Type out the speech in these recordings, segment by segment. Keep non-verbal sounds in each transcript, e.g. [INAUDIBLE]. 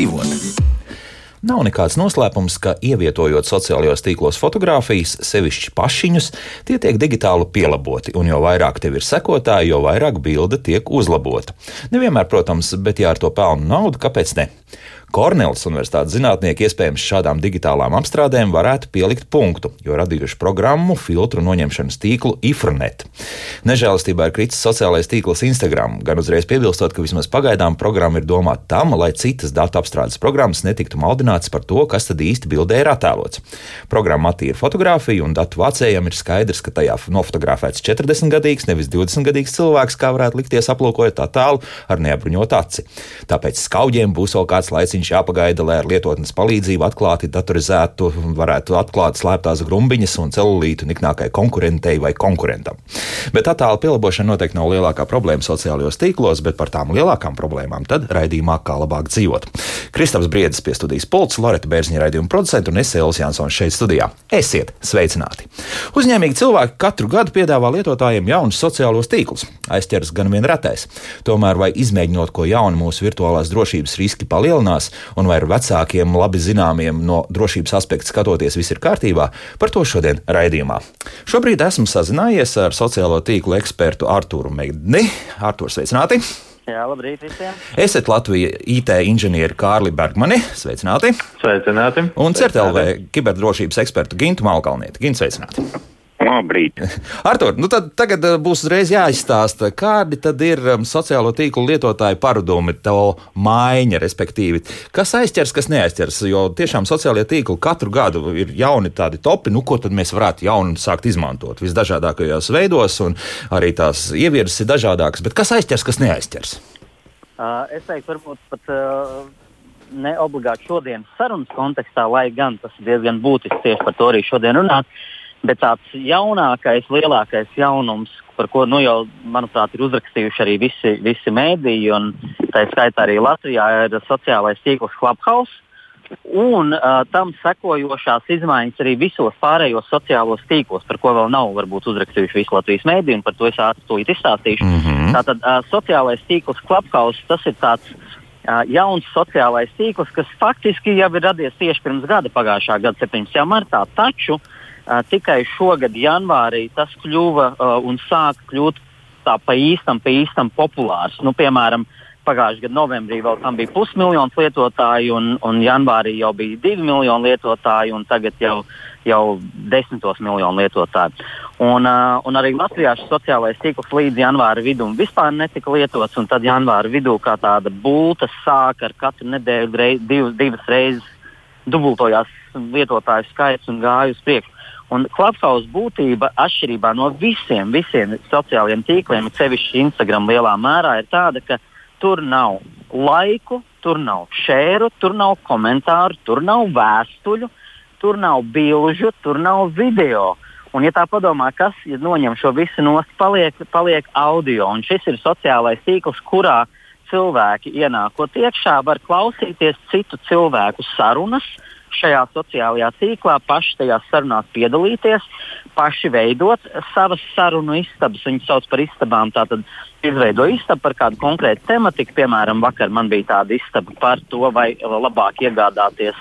dzīvot. Nav nekāds noslēpums, ka ievietojot sociālajos tīklos fotografijas, sevišķi pašiņus, tie tiek digitāli pielaboti, un jo vairāk tev ir sekotāji, jo vairāk bilde tiek uzlabota. Nevienmēr, protams, bet ja ar to pelnu naudu, kāpēc ne? Kornelas Universitātes zinātnieki iespējams šādām digitālām apstrādēm varētu pielikt punktu, jo radījuši programmu filtru noņemšanas tīklu Ifrunet. Nežēlastībā ir kritis sociālais tīkls Instagram, gan uzreiz piebilstot, ka vismaz pagaidām programma ir domāta tam, lai citas datu apstrādes programmas netiktu maldinātas par to, kas tad īsti bildē ir attēlots. Programma attīra fotografiju, un datu vācējiem ir skaidrs, ka tajā nofotografēts 40-gadīgs, nevis 20-gadīgs cilvēks, kā varētu likties aplūkojot attēlu ar neapbruņotu aci. Tāpēc skauģiem būs vēl kāds laiciņš viņš jāpagaida, lai ar lietotnes palīdzību atklāti datorizētu, varētu atklāt slēptās grumbiņas un celulītu niknākai konkurentei vai konkurentam. Bet attēlu pielabošana noteikti nav lielākā problēma sociālajos tīklos, bet par tām lielākām problēmām tad raidījumā kā labāk dzīvot. Kristaps Briedis pie studijas pults, Loreta Bērziņa raidījuma producenta un es Elis Jansons šeit studijā. Esiet sveicināti! Uzņēmīgi cilvēki katru gadu piedāvā lietotājiem jaunus sociālos tīklus. Aizķers gan vien retais. Tomēr vai izmēģinot ko jaunu, mūsu virtuālās drošības riski palielinās, un vai ar vecākiem, labi zināmiem no drošības aspekta skatoties, viss ir kārtībā, par to šodien raidījumā. Šobrīd esmu sazinājies ar sociālo tīklu ekspertu Artūru Megdni. Artūrs, sveicināti! Jā, labrīt visiem! Esat Latvijas IT inženieri Kārli Bergmani. Sveicināti! Sveicināti! Un CERTLV kiberdrošības ekspertu Gintu Malkalnieti. Gintu, sveicināti! Labrīt. [LAUGHS] Artur, nu tad tagad eh, būs uzreiz jāizstāsta, kādi tad ir um, sociālo tīklu lietotāju paradumi, to maiņa, respektīvi, kas aizķers, kas neaizķers, jo tiešām sociālie tīkli katru gadu ir jauni tādi topi, nu ko tad mēs varētu jaunu sākt izmantot visdažādākajos veidos, un arī tās ievieras ir dažādākas, bet kas aizķers, kas neaizķers? Uh, es teiktu, varbūt pat uh, ne obligāti šodienas sarunas kontekstā, lai gan tas ir diezgan būtiski tieši par to arī šodien runāt. Uh, Bet tāds jaunākais, lielākais jaunums, par ko nu, jau, manuprāt, ir uzrakstījuši arī visi, visi mēdīji, un tā skaitā arī Latvijā, ir sociālais tīkls Clubhouse. Un uh, tam sekojošās izmaiņas arī visos pārējos sociālos tīklos, par ko vēl nav varbūt uzrakstījuši visi Latvijas mēdīji, un par to es ātri izstāstīšu. Mm -hmm. Tātad uh, sociālais tīkls Clubhouse tas ir tāds uh, jauns sociālais tīkls, kas faktiski jau ir radies tieši pirms gada, pagājušā gada 17. martā. Taču Uh, tikai šogad, janvārī, tas kļuva un sāka kļūt tā pa īstam, pa īstam populārs. Nu, piemēram, pagājušā gada novembrī vēl tam bija pusmiljons lietotāju, un, un janvārī jau bija divi miljoni lietotāju, un tagad jau, jau desmitos miljonu lietotāju. Un, uh, un arī Latvijā šis sociālais tīkls līdz janvāra vidum vispār netika lietots, un tad janvāra vidū kā tāda būta sāka ar katru nedēļu reiz, div, divas reizes dubultojās lietotāju skaits un gāja uz priekšu. Un Clubhouse būtība, atšķirībā no visiem, visiem sociālajiem tīkliem, sevišķi Instagram lielā mērā, ir tāda, ka tur nav laiku, tur nav šēru, tur nav komentāru, tur nav vēstuļu, tur nav bilžu, tur nav video. Un, ja tā padomā, kas ja noņem šo visu nost, paliek, paliek audio. Un šis ir sociālais tīkls, kurā cilvēki ienākot iekšā, var klausīties citu cilvēku sarunas, uh, šajā sociālajā tīklā, paši tajās sarunās piedalīties, paši veidot savas sarunu istabas. Viņu sauc par istabām. Tātad izveido istabu par kādu konkrētu tematiku. Piemēram, vakar man bija tāda istaba par to, vai labāk iegādāties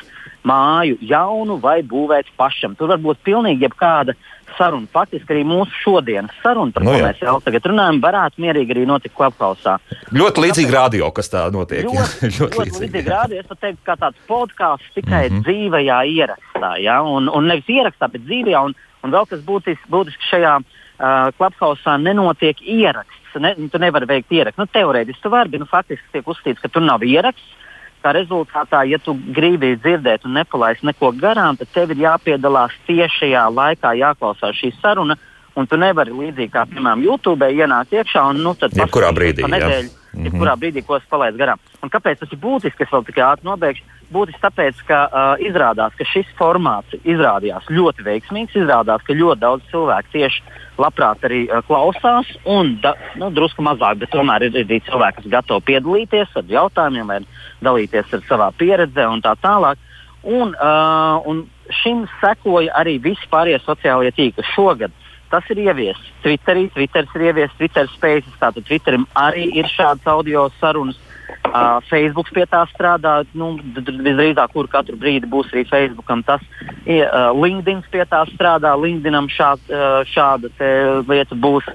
māju jaunu vai būvēt pašam. Tur var būt pilnīgi jebkāda saruna. Faktiski arī mūsu šodienas saruna, par nu, ko jā. mēs jau tagad runājam, varētu mierīgi arī notikt klubhausā. Ļoti līdzīgi rādio, kas tā notiek. Ļoti, [LAUGHS] ļoti, ļoti līdzīgi, rādio. Es teiktu, kā tāds podkāsts tikai mm -hmm. dzīvajā ierakstā. Ja? Un, un nevis ierakstā, bet dzīvajā. Un, un vēl kas būtiski, būtiski šajā uh, klubhausā nenotiek ieraksts. Ne, tu nevari veikt ierakstu. Nu, teorētiski tu vari, bet nu, faktiski tiek uzskatīts, ka tur nav ieraksts. Kā rezultātā, ja tu gribi dzirdēt un nepalaist neko garām, tad tev ir jāpiedalās tiešajā laikā, jāklausās šī saruna. Un tu nevari līdzīgi kā, piemēram, YouTube ienākt iekšā un nu, tad jebkurā brīdī. Nedēļu, mm -hmm. jebkurā brīdī, ko es palaidu garām. Un kāpēc tas ir būtiski? Es vēl tikai ātri nobeigšu. Būtiski tāpēc, ka uh, izrādās, ka šis formāts izrādījās ļoti veiksmīgs. Izrādās, ka ļoti daudz cilvēku tieši labprāt arī uh, klausās, un da, nu, drusku mazāk, bet tomēr ir arī cilvēki, kas gatavi piedalīties ar jautājumiem vai dalīties ar savā pieredzē un tā tālāk. Un, uh, un šim sekoja arī visi pārējie sociālie tīkli. Šogad tas ir ieviests Twitterī, Twitter ir ieviests Twitter Spaces, tātad Twitterim arī ir šādas audio sarunas. Uh, Facebook pie tā strādā. Nu, visdrīzāk, kur katru brīdi būs arī Facebookam tas. Uh, LinkedIn pie tā strādā. LinkedInam šād, uh, šāda lieta būs.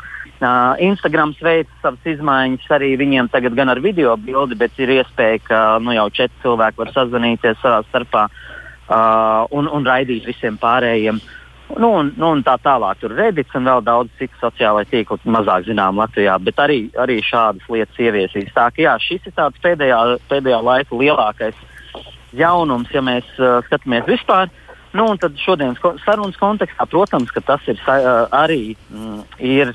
Uh, Instagrams veids savas izmaiņas arī viņiem tagad gan ar video bildi, bet ir iespēja, ka nu, jau četri cilvēki var sazvanīties savā starpā uh, un, un raidīt visiem pārējiem. Nu, un, nu, un tā tālāk, tur ir Reddits un vēl daudz citu sociālai tīkli, mazāk zinām Latvijā, bet arī, arī šādas lietas ieviesīs. Tā ka jā, šis ir tāds pēdējā, pēdējā laika lielākais jaunums, ja mēs uh, skatāmies vispār. Nu, tad šodienas sarunas kontekstā, protams, tas ir uh, arī mm, ir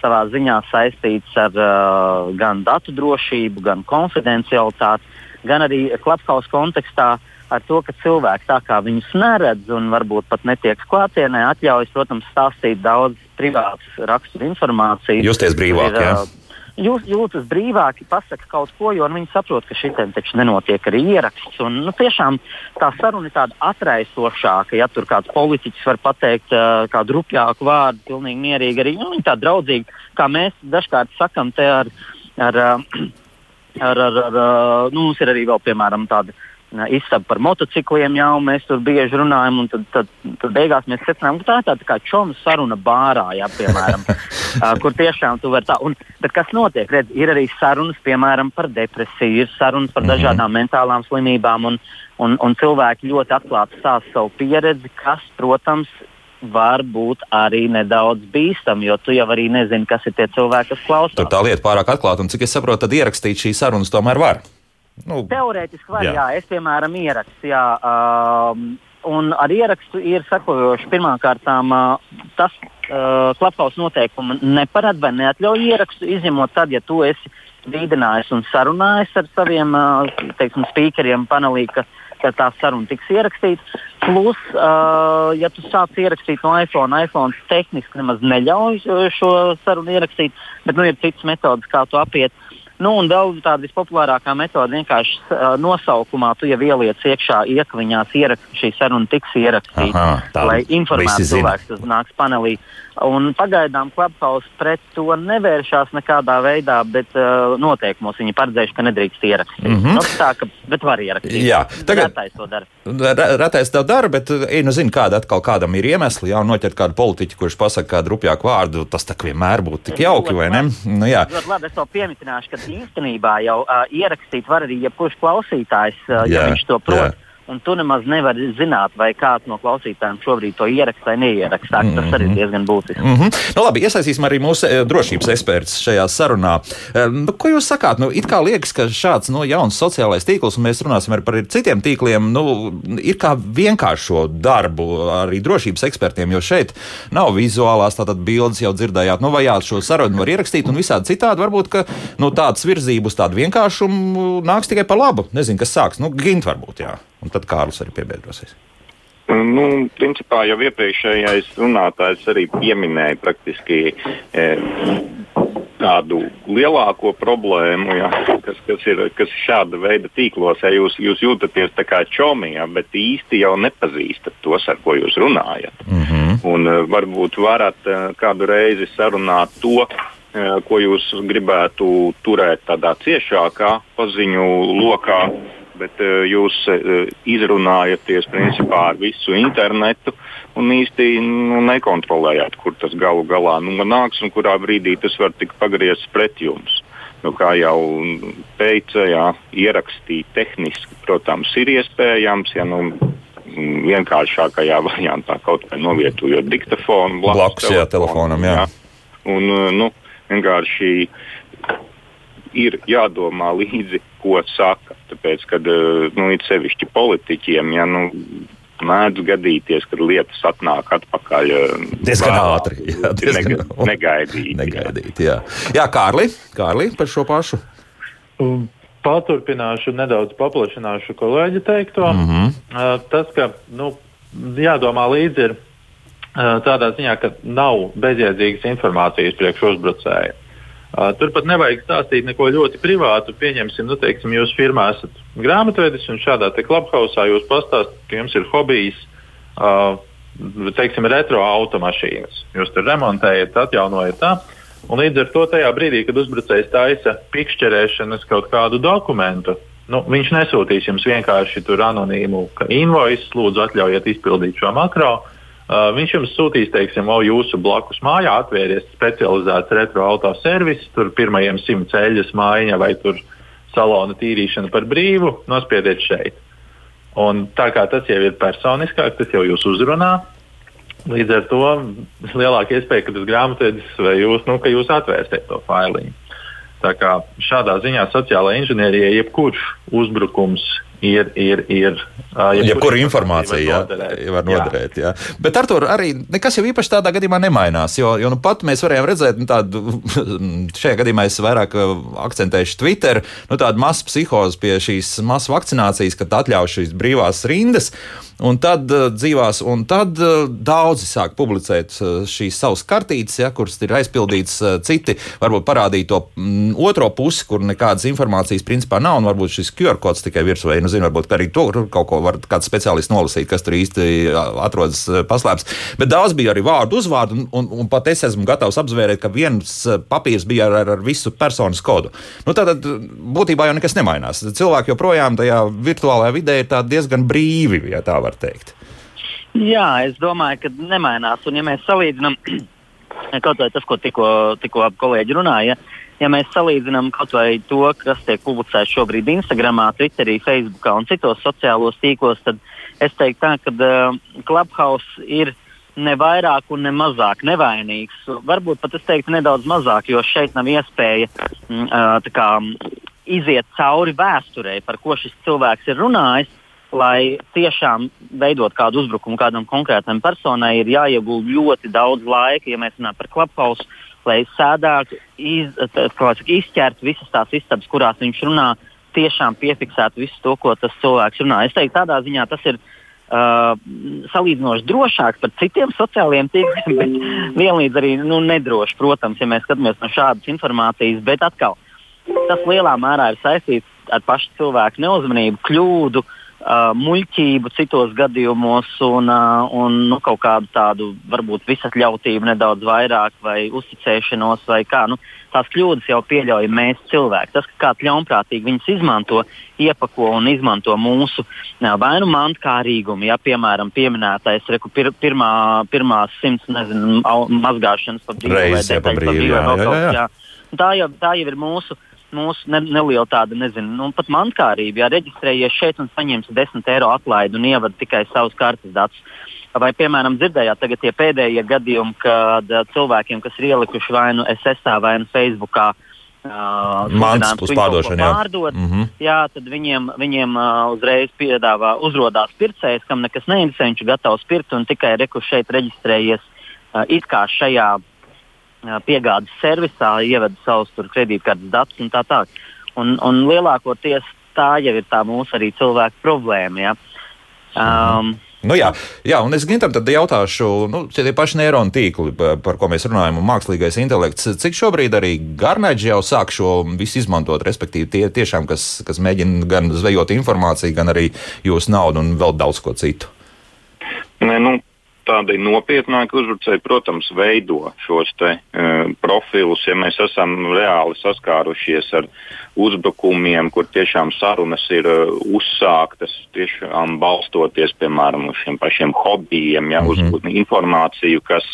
savā ziņā saistīts ar uh, gan datu drošību, gan konfidencialitāti, gan arī klubhausa kontekstā ar to, ka cilvēki tā kā viņus neredz un varbūt pat netiek klātienē, atļaujas, protams, stāstīt daudz privātas rakstura informācijas. Justies brīvāk, ir, jā. Uh, jūs jūtas brīvāki, pasakāt kaut ko, jo viņi saprot, ka šitiem taču nenotiek arī ieraksts. Un, nu, tiešām tā saruna ir tāda atraisošāka. Ja tur kāds politiķis var pateikt uh, kādu rupjāku vārdu, pilnīgi mierīgi arī nu, tā draudzīgi, kā mēs dažkārt sakam te ar. ar, [CLEARS THROAT] ar, ar, ar, ar nu, mums ir arī vēl, piemēram, tāda uh, izsaka par motocikliem, jau mēs tur bieži runājam, un tad, tad, tad beigās mēs secinājām, ka tā ir tāda kā čoma saruna bārā, jā, piemēram, [LAUGHS] kur tiešām tu vari tā. Un, bet kas notiek? Redz, ir arī sarunas, piemēram, par depresiju, ir sarunas par mm -hmm. dažādām mentālām slimībām, un, un, un cilvēki ļoti atklāti stāsta savu pieredzi, kas, protams, var būt arī nedaudz bīstami, jo tu jau arī nezini, kas ir tie cilvēki, kas klausās. Tur tā lieta pārāk atklāta, un cik es saprotu, tad ierakstīt šīs sarunas tomēr var. Nu, Teorētiski var, jā. jā. Es, piemēram, ierakstu, jā. Um, un ar ierakstu ir sekojoši. Pirmkārt, uh, tas uh, klapkaus noteikumi neparāda vai neatļauj ierakstu, izņemot tad, ja tu esi vīdinājis un sarunājis ar saviem uh, teiksim, speakeriem panelī, ka, ka tā saruna tiks ierakstīta. Plus, uh, ja tu sāc ierakstīt no iPhone, iPhone tehniski nemaz neļauj šo sarunu ierakstīt, bet nu, ir citas metodas, kā to apiet. Uh, Nu, un vēl tāda vispopulārākā metode vienkārši uh, nosaukumā tu jau ieliec iekšā iekļiņās, ierakst, šī saruna tiks ierakstīta, lai informētu cilvēku, kas nāks panelī. Un pagaidām Clubhouse pret to nevēršās nekādā veidā, bet uh, noteikumos viņi paredzējuši, ka nedrīkst ierakstīt. Mm -hmm. nu, tā, ka, bet var ierakstīt. Jā, tagad retais to dara. Retais to dara, bet ej, nu zinu, kāda atkal kādam ir iemesli, jā, noķert kādu politiķu, kurš pasaka kādu rupjāku vārdu, tas tā vienmēr būtu tik jauki, vai ne? Nu, jā. Ļoti labi, es to piemitināšu, ka īstenībā jau uh, ierakstīt var arī jebkurš klausītājs, uh, jā, ja viņš to prot. Jā un tu nemaz nevari zināt, vai kāds no klausītājiem šobrīd to ieraksta vai neieraksta. Mm -hmm. Tas arī ir diezgan būtiski. Mm -hmm. nu, labi, iesaistīsim arī mūsu e, drošības ekspertus šajā sarunā. E, nu, ko jūs sakāt? Nu, it kā liekas, ka šāds nu, jauns sociālais tīkls, un mēs runāsim arī par citiem tīkliem, nu, ir kā vienkāršo darbu arī drošības ekspertiem, jo šeit nav vizuālās tātad bildes jau dzirdējāt, nu, vai jā, šo sarunu var ierakstīt, un visādi citādi varbūt, ka nu, tāds virzības, tādu vienkāršumu nāks tikai par labu. Nezinu, kas sāks. Nu, Gint varbūt, jā. Un tad Kārlis arī piebiedrosies. Nu, principā jau iepriekšējais runātājs arī pieminēja praktiski e, tādu lielāko problēmu, ja, kas, kas, ir, kas šāda veida tīklos. Ja jūs, jūs jūtaties tā kā čomijā, bet īsti jau nepazīstat tos, ar ko jūs runājat. Mm -hmm. Un uh, varbūt varat uh, kādu reizi sarunāt to, uh, ko jūs gribētu turēt tādā ciešākā paziņu lokā bet uh, jūs uh, izrunājaties principā ar visu internetu un īsti nu, nekontrolējāt, kur tas galu galā nu, nāks un kurā brīdī tas var tikt pagriezts pret jums. Nu, kā jau teica, jā, ierakstīt tehniski, protams, ir iespējams. Ja, nu, vienkāršākajā variantā, kaut kā novietojot diktafonu blakus, blakus jā, telefonam. Jā. Jā. Un, nu, vienkārši ir jādomā līdzi, ko saka. Tāpēc, kad eh, nu, it sevišķi politiķiem, ja nu, mēdz gadīties, kad lietas atnāk atpakaļ. Eh, diezgan vēlā, ātri. Jā, diezgan nega, negaidīti. negaidīti jā. jā, Kārli, Kārli par šo pašu. Um. Paturpināšu, nedaudz paplašināšu kolēģi teikto. Mm -hmm. tas, ka nu, jādomā līdzi ir uh, tādā ziņā, ka nav bezjēdzīgas informācijas priekš uzbrucēju. Turpat nevajag stāstīt neko ļoti privātu. Pieņemsim, nu, teiksim, jūs firmā esat grāmatvedis un šādā te klubhausā jūs pastāstāt, ka jums ir hobijs, uh, teiksim, retro automašīnas. Jūs tur remontējat, atjaunojat tā. Un līdz ar to tajā brīdī, kad uzbrucējs taisa pikšķerēšanas kaut kādu dokumentu, nu, viņš nesūtīs jums vienkārši anonīmu invoice, lūdzu, atļaujiet izpildīt šo makro. Uh, viņš jums sūtīs, teiksim, o jūsu blakus mājā atvērties specializēts retro auto servis, tur pirmajiem simt ceļus mājiņa vai tur salona tīrīšana par brīvu, nospiediet šeit. Un tā kā tas jau ir personiskāk, tas jau jūs uzrunā, Līdz ar to lielāka iespēja, ka tas grāmatvedis vai jūs, nu, jūs atvērsiet to failiņu. Tā kā šādā ziņā sociālajā inženierijā jebkurš uzbrukums ir. ir, ir Jebkura informācija jā, var noderēt. Jā. Jā. Bet ar to arī nekas jau īpaši tādā gadījumā nemainās. Jo, jo nu pat mēs varējām redzēt, nu, tādu, [LAUGHS] šajā gadījumā es vairāk akcentēšu Twitter, nu, tādu masu psihozi pie šīs masu vakcinācijas, kad atļauj šīs brīvās rindas. Un tad uh, dzīvās, un tad uh, daudzi sāk publicēt uh, šīs savas kartītes, ja, kuras ir aizpildītas uh, citi, varbūt parādīt to mm, otro pusi, kur nekādas informācijas principā nav, un varbūt šis QR kods tikai virsū, vai, nu, zinu, varbūt arī to kaut ko var kāds speciālists nolasīt, kas tur īsti atrodas paslēpts. Bet daudz bija arī vārdu uzvārdu, un, un, un pat es esmu gatavs apzvērēt, ka viens papīrs bija ar, ar, ar visu personas kodu. Nu, tātad būtībā jau nekas nemainās. Cilvēki joprojām tajā virtuālajā vidē ir diezgan brīvi, ja tā var teikt? Jā, es domāju, ka nemainās. Un, ja mēs salīdzinām [CLEARS THROAT] kaut vai tas, ko tikko kolēģi runāja, ja mēs salīdzinām kaut vai to, kas tiek publicēts šobrīd Instagram, Twitterī, Facebook un citos sociālos tīklos, tad es teiktu, tā, ka uh, Clubhouse ir ne vairāk un ne mazāk nevainīgs. Varbūt pat es teiktu nedaudz mazāk, jo šeit nav iespēja uh, kā, iziet cauri vēsturei, par ko šis cilvēks ir runājis lai tiešām veidot kādu uzbrukumu kādam konkrētam personai, ir jāiegulda ļoti daudz laika, ja mēs runājam par Clubhouse, lai sēdētu, iz, izķertu visas tās istabas, kurās viņš runā, tiešām piefiksētu visu to, ko tas cilvēks runā. Es teiktu, tādā ziņā tas ir. Uh, salīdzinoši drošāks par citiem sociālajiem tīkliem, [LAUGHS] bet vienlīdz arī nu, nedrošs, protams, ja mēs skatāmies no šādas informācijas. Bet atkal, tas lielā mērā ir saistīts ar pašu cilvēku neuzmanību, kļūdu, uh, uh, muļķību citos gadījumos un, uh, un nu, kaut kādu tādu varbūt visatļautību nedaudz vairāk vai uzticēšanos vai kā. Nu, tās kļūdas jau pieļaujam mēs cilvēki. Tas, ka kāds ļaunprātīgi viņas izmanto, iepako un izmanto mūsu vai nu mantkārīgumu, ja piemēram pieminētais reku, pir, pirmā, pirmās simts nezinu, mazgāšanas pa brīvu vai detaļas pa brīvu. Tā, jau, tā jau ir mūsu mūsu ne, neliela tāda, nezinu, nu, pat mankārība. Ja reģistrējies šeit un saņemsi 10 eiro atlaidi un ievadi tikai savus kartes datus. Vai, piemēram, dzirdējāt tagad tie pēdējie gadījumi, kad uh, cilvēkiem, kas ir ielikuši vai nu SSA vai nu Facebookā, uh, Mans uz pārdošanu, jā. Pārdot, mm -hmm. jā, tad viņiem, viņiem uh, uzreiz piedāvā uzrodās pircējs, kam nekas neinteresē, viņš ir gatavs pirkt un tikai reku šeit reģistrējies uh, it kā šajā piegādes servisā, ievada savus kredītkartes datus un tā tālāk. Un, un lielākoties tā jau ir tā mūsu arī cilvēku problēma. Ja? Um, Nu jā, jā, un es Gintam tad jautāšu, nu, tie paši neironu tīkli, par ko mēs runājam, un mākslīgais intelekts, cik šobrīd arī Garnēģi jau sāk šo visu izmantot, respektīvi tie tiešām, kas, kas mēģina gan zvejot informāciju, gan arī jūsu naudu un vēl daudz ko citu. Nē, nu, tādi nopietnāki uzbrucēji, protams, veido šos te, uh, profilus. Ja mēs esam reāli saskārušies ar uzbrukumiem, kur tiešām sarunas ir uh, uzsāktas, tiešām balstoties piemēram uz šiem pašiem hobijiem, ja, mm -hmm. uz informāciju, kas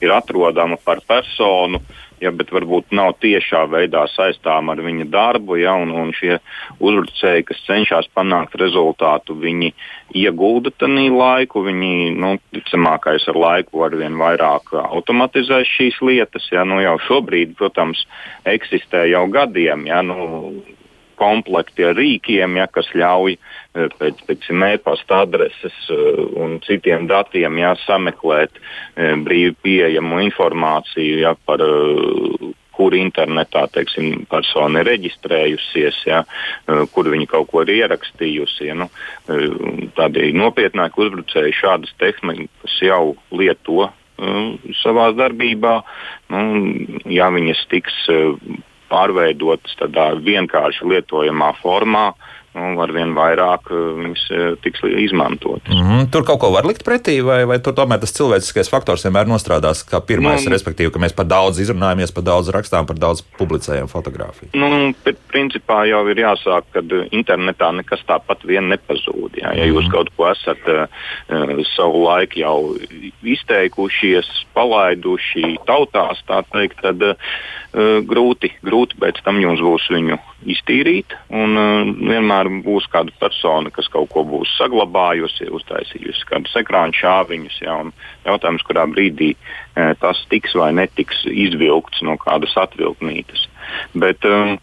ir atrodama par personu. Uh, ja, bet varbūt nav tiešā veidā saistām ar viņa darbu. Ja, un, un šie uzbrucēji, kas cenšas panākt rezultātu, viņi iegulda tajā laiku. Viņi, nu, ticamākais ar laiku arvien vairāk automatizēs šīs lietas. Ja, nu, jau šobrīd, protams, eksistē jau gadiem. Ja, nu, komplekti ar rīkiem, ja, kas ļauj pēc, pēc e-pasta adreses eh, un citiem datiem ja, sameklēt eh, brīvi pieejamu informāciju ja, par kur internetā teiksim, persona ir reģistrējusies, ja, kur viņa kaut ko ir ierakstījusi. Ja, nu, tādi nopietnāki uzbrucēji šādas tehnikas jau lieto savā darbībā. Nu, ja viņas tiks pārveidotas tādā vienkārši lietojamā formā, nu, arvien vairāk viņas tiks izmantotas. Mm -hmm. Tur kaut ko var likt pretī, vai, vai tur tomēr tas cilvēciskais faktors vienmēr nostrādās kā pirmais, nu, respektīvi, ka mēs par daudz izrunājamies, par daudz rakstām, par daudz publicējam fotografiju? Nu, principā jau ir jāsāk, ka internetā nekas tāpat vien nepazūd. Jā. Ja jūs mhm. kaut ko esat uh, savu laiku jau izteikušies, palaiduši tautās, tā teikt, tad uh, grūti, grūti pēc tam jums būs viņu iztīrīt. Un, uh, vienmēr būs kāda persona, kas kaut ko būs saglabājusi, uztaisījusi kādus ekrāna šāviņus. Ja, jautājums, kurā brīdī uh, tas tiks vai netiks izvilkts no kādas atvilknītes. Bet, uh,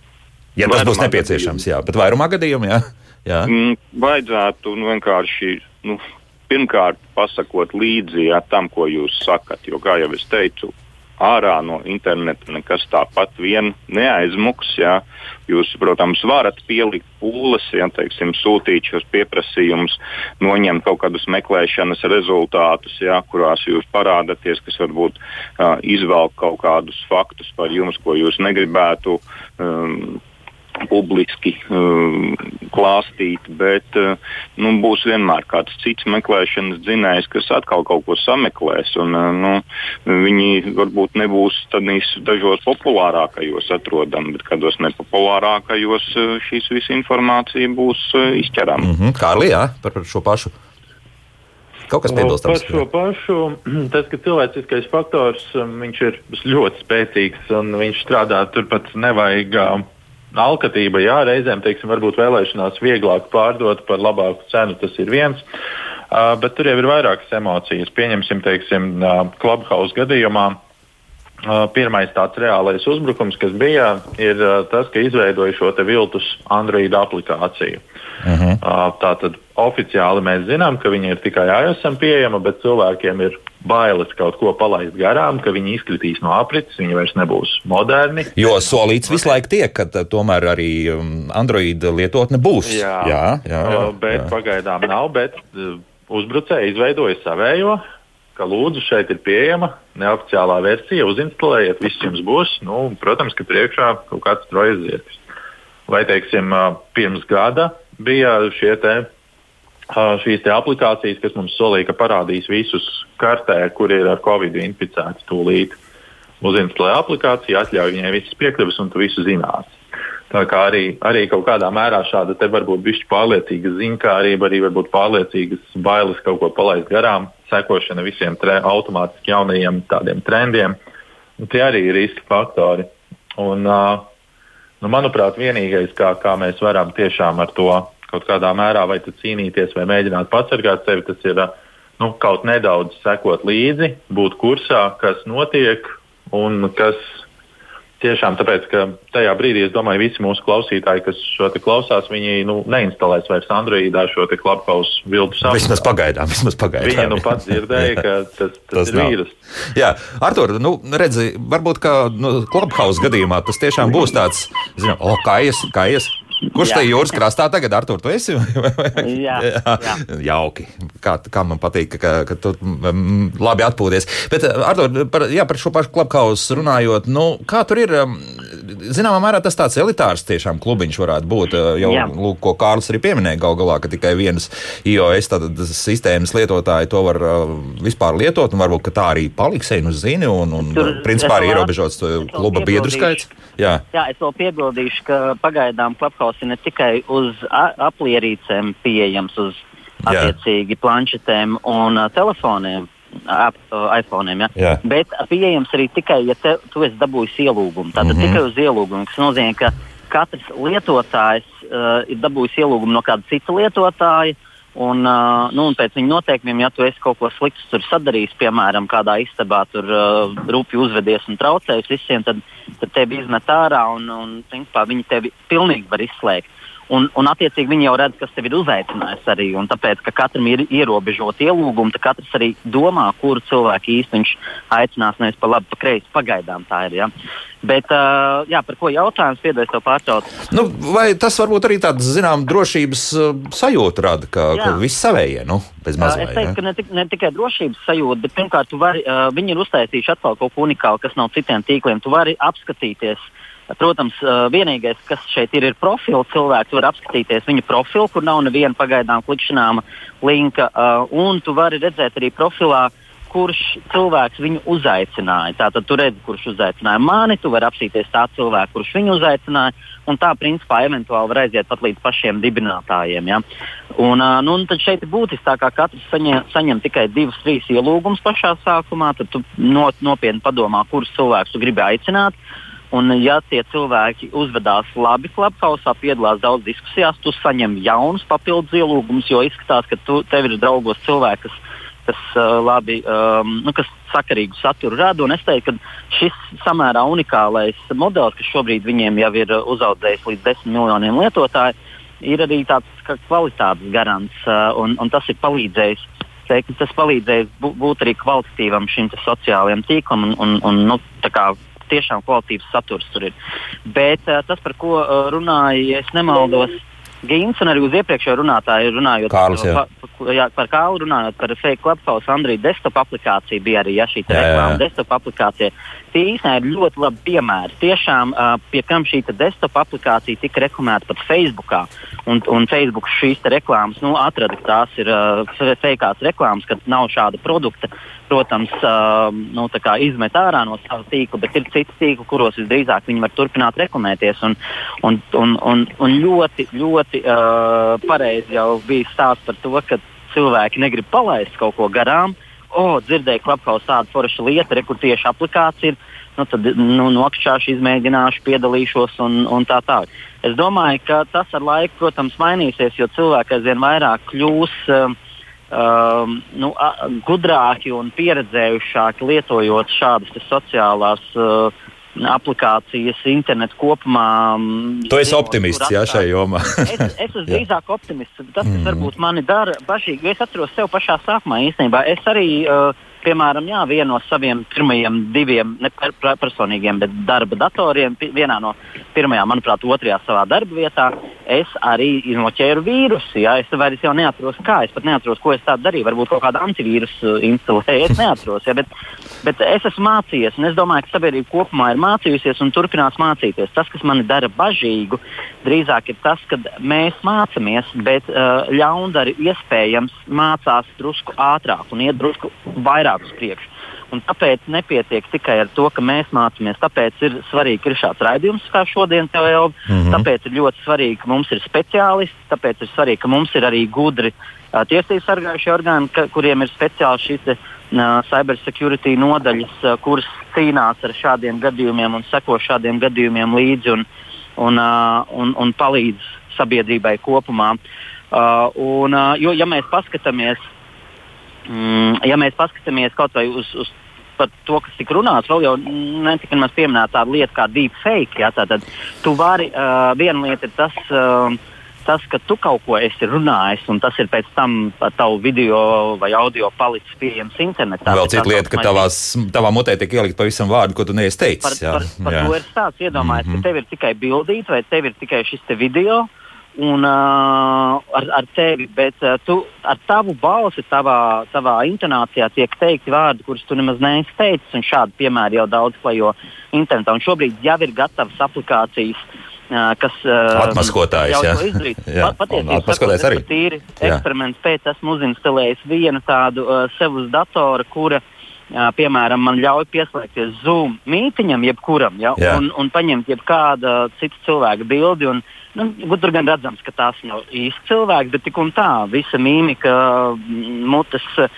ja tas būs nepieciešams, jā, bet vairumā gadījumā, jā. jā. Mm, vajadzētu nu, vienkārši. Nu, Pirmkārt, pasakot līdzi ja, tam, ko jūs sakat. Jo, kā jau es teicu, ārā no interneta nekas tāpat vien neaizmuks. Jā. Jūs, protams, varat pielikt pūles, ja teiksim, sūtīt šos pieprasījumus, noņemt kaut kādus meklēšanas rezultātus, jā, kurās jūs parādāties, kas varbūt uh, izvelk kaut kādus faktus par jums, ko jūs negribētu. Um, publiski uh, klāstīt, bet uh, nu, būs vienmēr kāds cits meklēšanas dzinējs, kas atkal kaut ko sameklēs. Un, uh, nu, viņi varbūt nebūs dažos populārākajos atrodami, bet kādos nepopulārākajos uh, šīs visa informācija būs uh, izķerama. Mm -hmm. Kārlī, jā, par, par šo pašu. Kaut kas piebilstams. Par šo pašu, [CLEARS THROAT] tas, ka cilvēciskais faktors um, ir ļoti spēcīgs un viņš strādā turpat nevajag alkatība, jā, reizēm teiksim, varbūt vēlēšanās vieglāk pārdot par labāku cenu, tas ir viens. Uh, bet tur jau ir vairākas emocijas. Pieņemsim, teiksim, Clubhouse gadījumā. Uh, pirmais tāds reālais uzbrukums, kas bija, ir uh, tas, ka izveidoja šo viltus Android aplikāciju. Uh -huh. uh, Tātad oficiāli mēs zinām, ka viņi ir tikai iOS pieejama, bet cilvēkiem ir bailes kaut ko palaist garām, ka viņi izkritīs no aprits, viņi vairs nebūs moderni. Jo solīts visu laiku tiek, ka tomēr arī um, Android lietotne būs. Jā, jā, jā, jā bet jā. pagaidām nav. Bet uh, uzbrucēji izveidoja savējo. Ka lūdzu, šeit ir pieejama neoficiālā versija, uzinstalējiet, viss jums būs. Nu, protams, ka priekšā kaut kāds trojas zirgs. Vai, teiksim, pirms gada bija šie te šīs aplikācijas, kas mums solīja, ka parādīs visus kartē, kur ir ar covid inficēti tūlīt. Uzinstalē aplikāciju, atļauj viņai visas piekļuves, un tu visu zinās. Tā kā arī, arī kaut kādā mērā šāda te varbūt bišķi pārliecīga zinkārība, arī varbūt pārliecīgas bailes kaut ko palaist garām, sekošana visiem tre, automātiski jaunajiem tādiem trendiem. Tie arī ir riska faktori. Un, nu, manuprāt, vienīgais, kā, kā mēs varam tiešām ar to kaut kādā mērā vai cīnīties vai mēģināt pasargāt sevi, tas ir nu, kaut nedaudz sekot līdzi, būt kursā, kas notiek un kas tiešām tāpēc, ka tajā brīdī, es domāju, visi mūsu klausītāji, kas šo te klausās, viņi nu, neinstalēs vairs Androidā šo te klapkaus viltu savu. Vismaz pagaidām, vismaz pagaidām. Viņi nu pats dzirdēja, ka tas, tas, tas ir vīrus. Jā, Artur, nu, redzi, varbūt kā nu, klapkaus gadījumā tas tiešām būs tāds, zinām, o, kā ies, kā ies. Kurš jā. te jūras krastā tagad, Artur, tu esi? [LAUGHS] jā, jā. Jauki. Kā, kā man patīk, ka, ka tu mm, labi atpūties. Bet, Artur, par, jā, par šo pašu klubkausu runājot, nu, kā tur ir? Zināmā mērā tas tāds elitārs tiešām klubiņš varētu būt. Jau, lūk, ko Kārlis arī pieminēja gal galā, ka tikai vienas iOS sistēmas lietotāji to var vispār lietot, un varbūt tā arī paliks, ej, nu zini, un, un tur, principā arī ierobežots kluba biedru skaits. Jā. jā, es vēl piebildīšu, ka pagaidām Apple ir ne tikai uz aplierīcēm pieejams, uz attiecīgi planšetēm un uh, telefoniem. Ap, uh, iPhone, ja? Jā. bet pieejams arī tikai, ja te, tu esi dabūjis ielūgumu. Tātad mm -hmm. tikai uz ielūgumu, kas nozīmē, ka katrs lietotājs uh, ir dabūjis ielūgumu no kāda cita lietotāja. Un, uh, nu, un pēc viņa noteikumiem, ja tu esi kaut ko sliktu sadarījis, piemēram, kādā istabā tur uh, rūpīgi uzvedies un traucējis visiem, tad, tad tevi izmet ārā un, un principā, viņi tevi pilnīgi var izslēgt. Un, un attiecīgi viņi jau redz, kas tev ir uzaicinājis arī. Un tāpēc, ka katram ir ierobežota ielūguma, tad katrs arī domā, kuru cilvēku īsti viņš aicinās nevis pa labi, pa kreisi. Pagaidām tā ir. Ja? Bet, uh, jā, par ko jautājums piedodies tev pārtraukt? Nu, vai tas varbūt arī tādu, zinām, drošības uh, sajūtu rada, ka, jā. ka viss savējie, nu, bez mazliet? Es teiktu, ja? ka ne, tik, ne tikai drošības sajūta, bet pirmkārt, vari, uh, viņi ir uztaisījuši atkal kaut ko unikālu, kas nav citiem tīkliem. Tu vari apskatīties Protams, vienīgais, kas šeit ir, ir profils. Cilvēks var apskatīties viņa profilu, kur nav neviena pagaidām klikšķināma linka, un tu vari redzēt arī profilā, kurš cilvēks viņu uzaicināja. Tātad tu redzi, kurš uzaicināja mani, tu vari apsīties tā cilvēku, kurš viņu uzaicināja, un tā principā eventuāli var aiziet pat līdz pašiem dibinātājiem. Ja? Un, nu, un tad šeit ir būtiski, ka katrs saņem, saņem tikai divus, trīs ielūgumus pašā sākumā, tad tu not, nopietni padomā, kurus cilvēkus tu gribi aicināt. Un, ja tie cilvēki uzvedās labi, klubhausā piedalās daudz diskusijās, tu saņem jaunus papildus ielūgumus, jo izskatās, ka tu, tev ir draugos cilvēki, kas, kas, uh, labi, um, nu, kas sakarīgu saturu rada. Es teiktu, ka šis samērā unikālais modelis, kas šobrīd viņiem jau ir uzaudzējis līdz 10 miljoniem lietotāju, ir arī tāds kvalitātes garants, uh, un, un tas ir palīdzējis. Teiktu, tas palīdzēs būt arī kvalitatīvam šim sociālajam tīklam un, un, un nu, tiešām kvalitīvs saturs tur ir. Bet uh, tas, par ko uh, runāja, ja es nemaldos, Gīns un arī uz iepriekšējo runātāju runājot Kārlis, jā. pa, jā, par Kālu runājot par fake clubhouse, Andrija desktop aplikācija bija arī ja, šī reklāma desktop aplikācija. Tie īstenībā ir ļoti labi piemēri. Tiešām uh, pie kam šī desktop aplikācija tika reklamēta pat Facebookā. Un, un Facebook šīs reklāmas nu, atrada, ka tās ir uh, feikās reklāmas, ka nav šāda produkta protams, uh, nu, izmet ārā no sava tīkla, bet ir citi tīkli, kuros visdrīzāk viņi var turpināt reklamēties. Un, un, un, un, un ļoti, ļoti uh, pareizi jau bija stāsts par to, ka cilvēki negrib palaist kaut ko garām. O, dzirdēju, ka Clubhouse tāda forša lieta, re, kur tieši aplikācija ir. Nu, tad nu, nokšķāšu, izmēģināšu, piedalīšos un, un tā tālāk. Es domāju, ka tas ar laiku, protams, mainīsies, jo cilvēki aizvien vairāk kļūs uh, um, nu, gudrāki un pieredzējušāki lietojot šādas sociālās uh, aplikācijas, internetu kopumā. Tu esi optimists, jā, šajā jomā. es, es [LAUGHS] esmu drīzāk optimists. Tas, kas mm. varbūt mani dara bažīgi, jo es atceros sev pašā sākumā īstenībā. Es arī uh, piemēram, jā, vienu no saviem pirmajiem diviem, ne per, personīgiem, bet darba datoriem, vienā no pirmajām, manuprāt, otrajā savā darba vietā, es arī noķēru vīrusu. Jā, es vairs jau neatceros, kā. Es pat neatceros, ko es tādu darīju. Varbūt kaut kādu antivīrusu instalēju. Es neatceros. Jā, bet, bet es esmu mācījies, un es domāju, ka sabiedrība kopumā ir mācījusies un turpinās mācīties. Tas, kas man dara bažīgu, drīzāk ir tas, ka mēs mācāmies, bet uh, ļaundari iespējams mācās drusku ātrāk un iet drusku vairāk vairāk uz priekšu. Un tāpēc nepietiek tikai ar to, ka mēs mācāmies. Tāpēc ir svarīgi, ka ir šāds raidījums, kā šodien te jau. Mm -hmm. Tāpēc ir ļoti svarīgi, ka mums ir speciālisti. Tāpēc ir svarīgi, ka mums ir arī gudri uh, tiesību sargājušie orgāni, ka, kuriem ir speciāli šīs uh, cybersecurity nodaļas, uh, kuras cīnās ar šādiem gadījumiem un seko šādiem gadījumiem līdzi un, un, uh, un, un palīdz sabiedrībai kopumā. Uh, un, uh, jo, ja mēs paskatāmies Mm, ja mēs paskatāmies kaut vai uz, uz to, kas tika runāts, vēl jau netika maz pieminēta tāda lieta kā deepfake. Ja, tātad, tu vari, uh, viena lieta ir tas. Uh, Tas, ka tu kaut ko esi runājis, un tas ir pēc tam tavu video vai audio palicis pieejams internetā. Vēl cita lieta, ka tavās, tavā mutē tiek ielikt pavisam vārdu, ko tu neesi teicis. Par, jā. par, par jā. to ir stāsts. Iedomājies, mm -hmm. ka tev ir tikai bildīt, vai tev ir tikai šis video, uh, un uh, ar, ar tevi, bet uh, tu, ar tavu balsi, tavā, tavā intonācijā tiek teikti vārdi, kurus tu nemaz neesi teicis. Šādi piemēri jau daudz klejo internetā. Un šobrīd jau ir gatavas aplikācijas. Uh, kas uh, atmaskotājs, jau to izdarīt? [LAUGHS] Jā, Pat, patiesībā arī. Tīri eksperiments pēc esmu uzinstalējis vienu tādu uh, sev uz datora, kura uh, piemēram, man ļauj pieslēgties Zoom mītiņam, jebkuram, ja, Jā. un, un paņemt jebkāda cita cilvēka bildi. Un, Nu, tur gan redzams, ka tās nav īsti cilvēks, bet tik un tā, visa mīmika, mutes uh,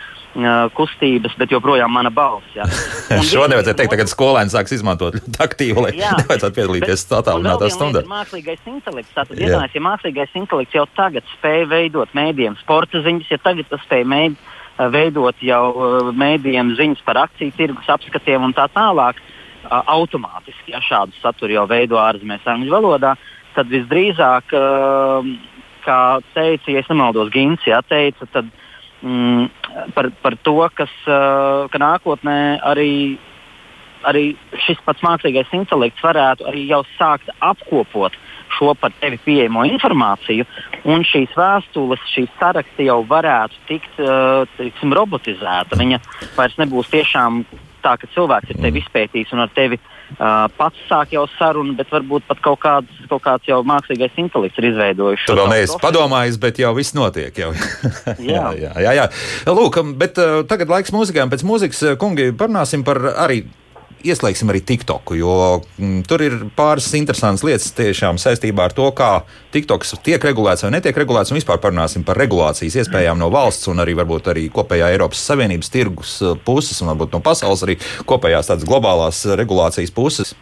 kustības, bet joprojām mana balss. [LAUGHS] Šo nevajadzētu teikt, kad skolēni sāks izmantot ļoti aktīvi, lai [LAUGHS] nevajadzētu piedalīties tālākā stundā. Mākslīgais intelekts. Tātad, iedomājieties, ja mākslīgais intelekts jau tagad spēj veidot mēdījiem sporta ziņas, ja tagad tas spēj mēd, veidot jau mēdījiem ziņas par akciju tirgus apskatiem un tā tālāk, automātiski, ja šādu saturu jau veido ārzemēs angļu valodā, tad visdrīzāk, uh, kā teica, ja nemaldos, Gins, ja, teica, tad, mm, par, par to, kas, uh, ka nākotnē arī, arī šis pats mākslīgais intelekts varētu arī jau sākt apkopot šo par tevi pieejamo informāciju, un šīs vēstules, šīs saraksti jau varētu tikt uh, tiksim, robotizēta. Viņa vairs nebūs tiešām tā, ka cilvēks ir tevi izpētījis un ar tevi uh, pats sāk jau sarunu, bet varbūt pat kaut kāds, kaut kāds jau mākslīgais intelekts ir izveidojis. Tu vēl neesi padomājis, bet jau viss notiek. Jau. [LAUGHS] jā. jā, jā, jā. Lūk, bet uh, tagad laiks mūzikām. Pēc mūzikas, kungi, parunāsim par arī ieslēgsim arī TikToku, jo m, tur ir pāris interesantas lietas tiešām saistībā ar to, kā TikToks tiek regulēts vai netiek regulēts. Un vispār parunāsim par regulācijas iespējām no valsts un arī varbūt arī kopējā Eiropas Savienības tirgus uh, puses un varbūt no pasaules arī kopējās tādas globālās regulācijas puses.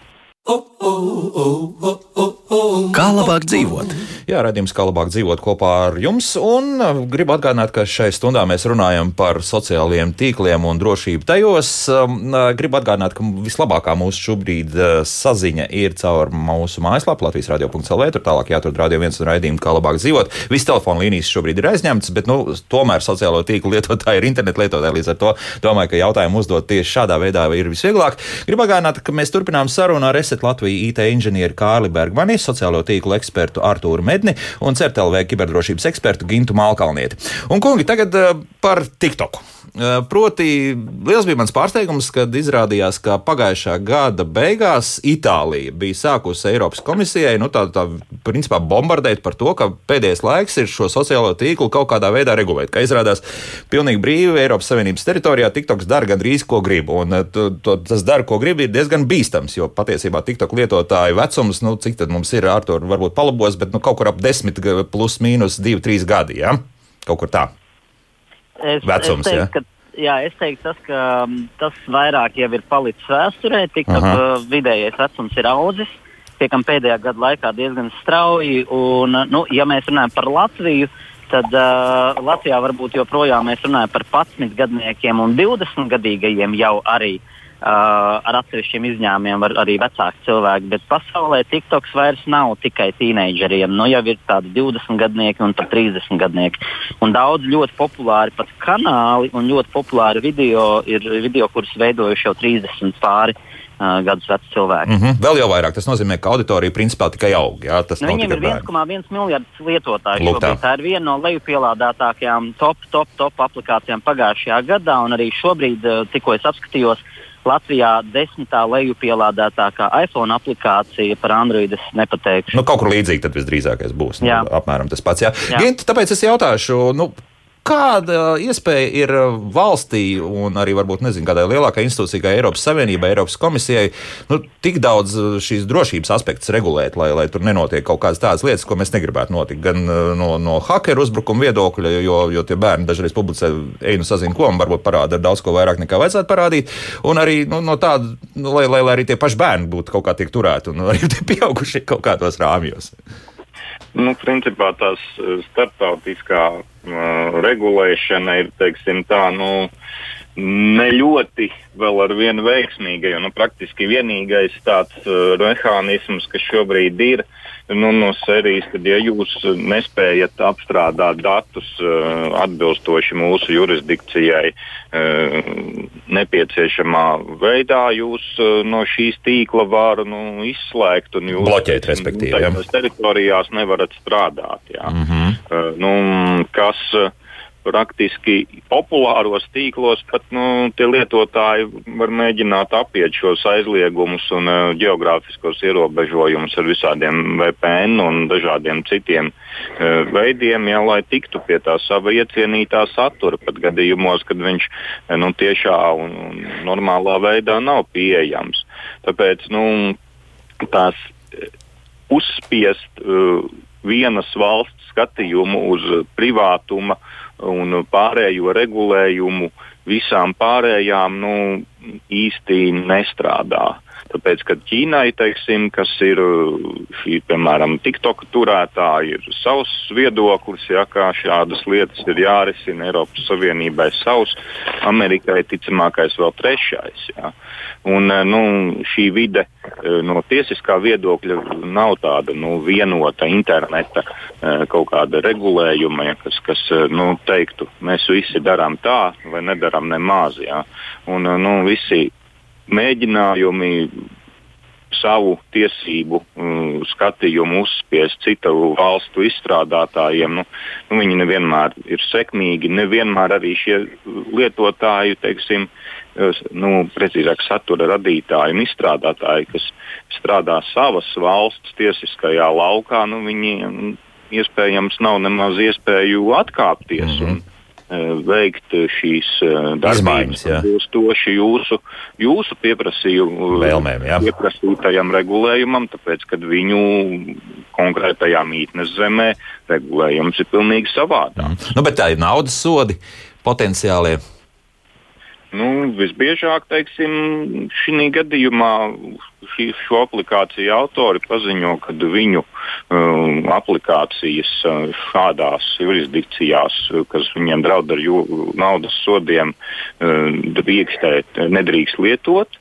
Kā labāk dzīvot? Jā, redzējums, kā labāk dzīvot kopā ar jums. Un uh, gribu atgādināt, ka šai stundā mēs runājam par sociālajiem tīkliem un drošību tajos. Um, uh, gribu atgādināt, ka vislabākā mūsu šobrīd uh, saziņa ir caur mūsu mājaslapu Latvijas radio.cl. Tur tālāk jāatrod radio viens un raidījumu, kā labāk dzīvot. Visas telefona līnijas šobrīd ir aizņemtas, bet nu, tomēr sociālo tīklu lietotāji ir internetu lietotāji. Līdz ar to domāju, ka jautājumu uzdot tieši šādā veidā ir visvieglāk. Gribu atgādināt, ka mēs turpinām sarunu ar Reset Latviju IT inženieri Kārli Bergmani, sociālo tīklu ekspertu Artūru Medni un CERTLV kiberdrošības ekspertu Gintu Malkalnieti. Un, kungi, tagad uh, par TikToku. Uh, proti, liels bija mans pārsteigums, kad izrādījās, ka pagājušā gada beigās Itālija bija sākusi Eiropas komisijai nu, tā, tā, principā, bombardēt par to, ka pēdējais laiks ir šo sociālo tīklu kaut kādā veidā regulēt. Kā izrādās, pilnīgi brīvi Eiropas Savienības teritorijā TikToks dara gandrīz ko grib. Un to, to, tas dara, ko grib, ir diezgan bīstams, jo patiesībā TikTok lietotāju vecums, nu, cik tad mums ir, Artur, varbūt palabos, bet nu, kaut kur ap 10 plus mīnus 2, 3 gadi. Ja? Kaut kur tā. Es, Vecums, es teiktu, ja? ka, jā, es teiktu, tas, ka mm, tas vairāk jau ir palicis vēsturē. Aha. uh, vidējais vecums ir audzis. Tiekam pēdējā gada laikā diezgan strauji. Un, nu, ja mēs runājam par Latviju, tad uh, Latvijā varbūt joprojām mēs runājam par 11 gadniekiem un 20 gadīgajiem jau arī. Uh, ar atsevišķiem izņēmumiem var arī vecāki cilvēki, bet pasaulē TikToks vairs nav tikai tīneidžeriem. Nu, jau ir tādi 20 gadnieki un pat 30 gadnieki. Un daudz ļoti populāri pat kanāli un ļoti populāri video ir video, kurus veidojuši jau 30 pāri uh, gadus veci cilvēki. Mm -hmm. Vēl jau vairāk tas nozīmē, ka auditorija principā tikai aug. Jā, tas Nu, viņiem ir bērni. 1,1 miljards lietotāju. Lūk tā. Tā ir viena no lejupielādētākajām top, top, top aplikācijām pagājušajā gadā. Un arī šobrīd, eh, tikko es apskatījos, Latvijā desmitā lejupielādētākā iPhone aplikācija par Android es nepateikšu. Nu, kaut kur līdzīgi tad visdrīzākais būs. Nu, apmēram tas pats. Jā. Jā. Gint, tāpēc es jautāšu. Nu, Kāda iespēja ir valstī, un arī varbūt nezinu, kādai lielākai institūcijai, kā Eiropas Savienībai, Eiropas komisijai, nu, tik daudz šīs drošības aspektus regulēt, lai, lai tur nenotiek kaut kādas tādas lietas, ko mēs negribētu notikt. Gan uh, no, no hakeru uzbrukuma viedokļa, jo, jo tie bērni dažreiz publicē, ej, nu sazina, ko un varbūt parāda daudz ko vairāk nekā vajadzētu parādīt. Un arī nu, no tāda, nu, lai, lai, lai arī tie paši bērni būtu kaut kā tiek turēti, un [LAUGHS] arī tie pieaugušie kaut kādos rāmjos. Nu, principā tās eh, starptautiskā uh, regulēšana ir, teiksim, tā, nu, ne ļoti vēl ar vienu veiksmīga, jo nu, praktiski vienīgais tāds uh, mehānisms, kas šobrīd ir nu, no sērijas, kad ja jūs nespējat apstrādāt datus uh, atbilstoši mūsu jurisdikcijai uh, nepieciešamā veidā, jūs uh, no šīs tīkla var nu, izslēgt un jūs Bloķēt, respektīvi, tajās teritorijās nevarat strādāt. Jā. Mm -hmm. Uh, nu, kas uh, praktiski populāros tīklos pat nu, lietotāji var mēģināt apiet šos aizliegumus un uh, geogrāfiskos ierobežojumus ar visādiem VPN un dažādiem citiem uh, veidiem, jā, lai tiktu pie tā sava iecienītā satura pat gadījumos, kad viņš uh, nu, tiešā un, normālā veidā nav pieejams. Tāpēc nu, tās eh, uzspiest uh, vienas valsts skatījumu uz privātuma un pārējo regulējumu visām pārējām nu, īsti nestrādā. Tāpēc, kad Ķīnai, teiksim, kas ir šī, piemēram, TikTok turētāja, ir savs viedoklis, ja, kā šādas lietas ir jārisina Eiropas Savienībai savs, Amerikai ticamākais vēl trešais. Ja. Un, nu, šī vide uh, no tiesiskā viedokļa nav tāda nu, vienota interneta uh, kaut kāda regulējuma, ja, kas, kas uh, nu, teiktu, mēs visi darām tā vai nedarām nemaz. Ja. Un, nu, visi mēģinājumi savu tiesību um, skatījumu uzspiest citu valstu izstrādātājiem. Nu, nu, viņi nevienmēr ir sekmīgi, nevienmēr arī šie lietotāji, teiksim, nu, precīzāk, satura radītāji un izstrādātāji, kas strādā savas valsts tiesiskajā laukā, nu, viņi iespējams nav nemaz iespēju atkāpties. Mm -hmm. un, veikt šīs darbības, atbilstoši jūsu, jūsu vēlmēm, jā. pieprasītajam regulējumam, tāpēc, ka viņu konkrētajā mītnes zemē regulējums ir pilnīgi savādāk. Mm. Nu, bet tā ir naudas sodi potenciālie. Nu, visbiežāk, teiksim, šī gadījumā šī, šo aplikāciju autori paziņo, ka viņu um, aplikācijas uh, šādās jurisdikcijās, kas viņiem draud ar jū, naudas sodiem, uh, drīkstēt, nedrīkst lietot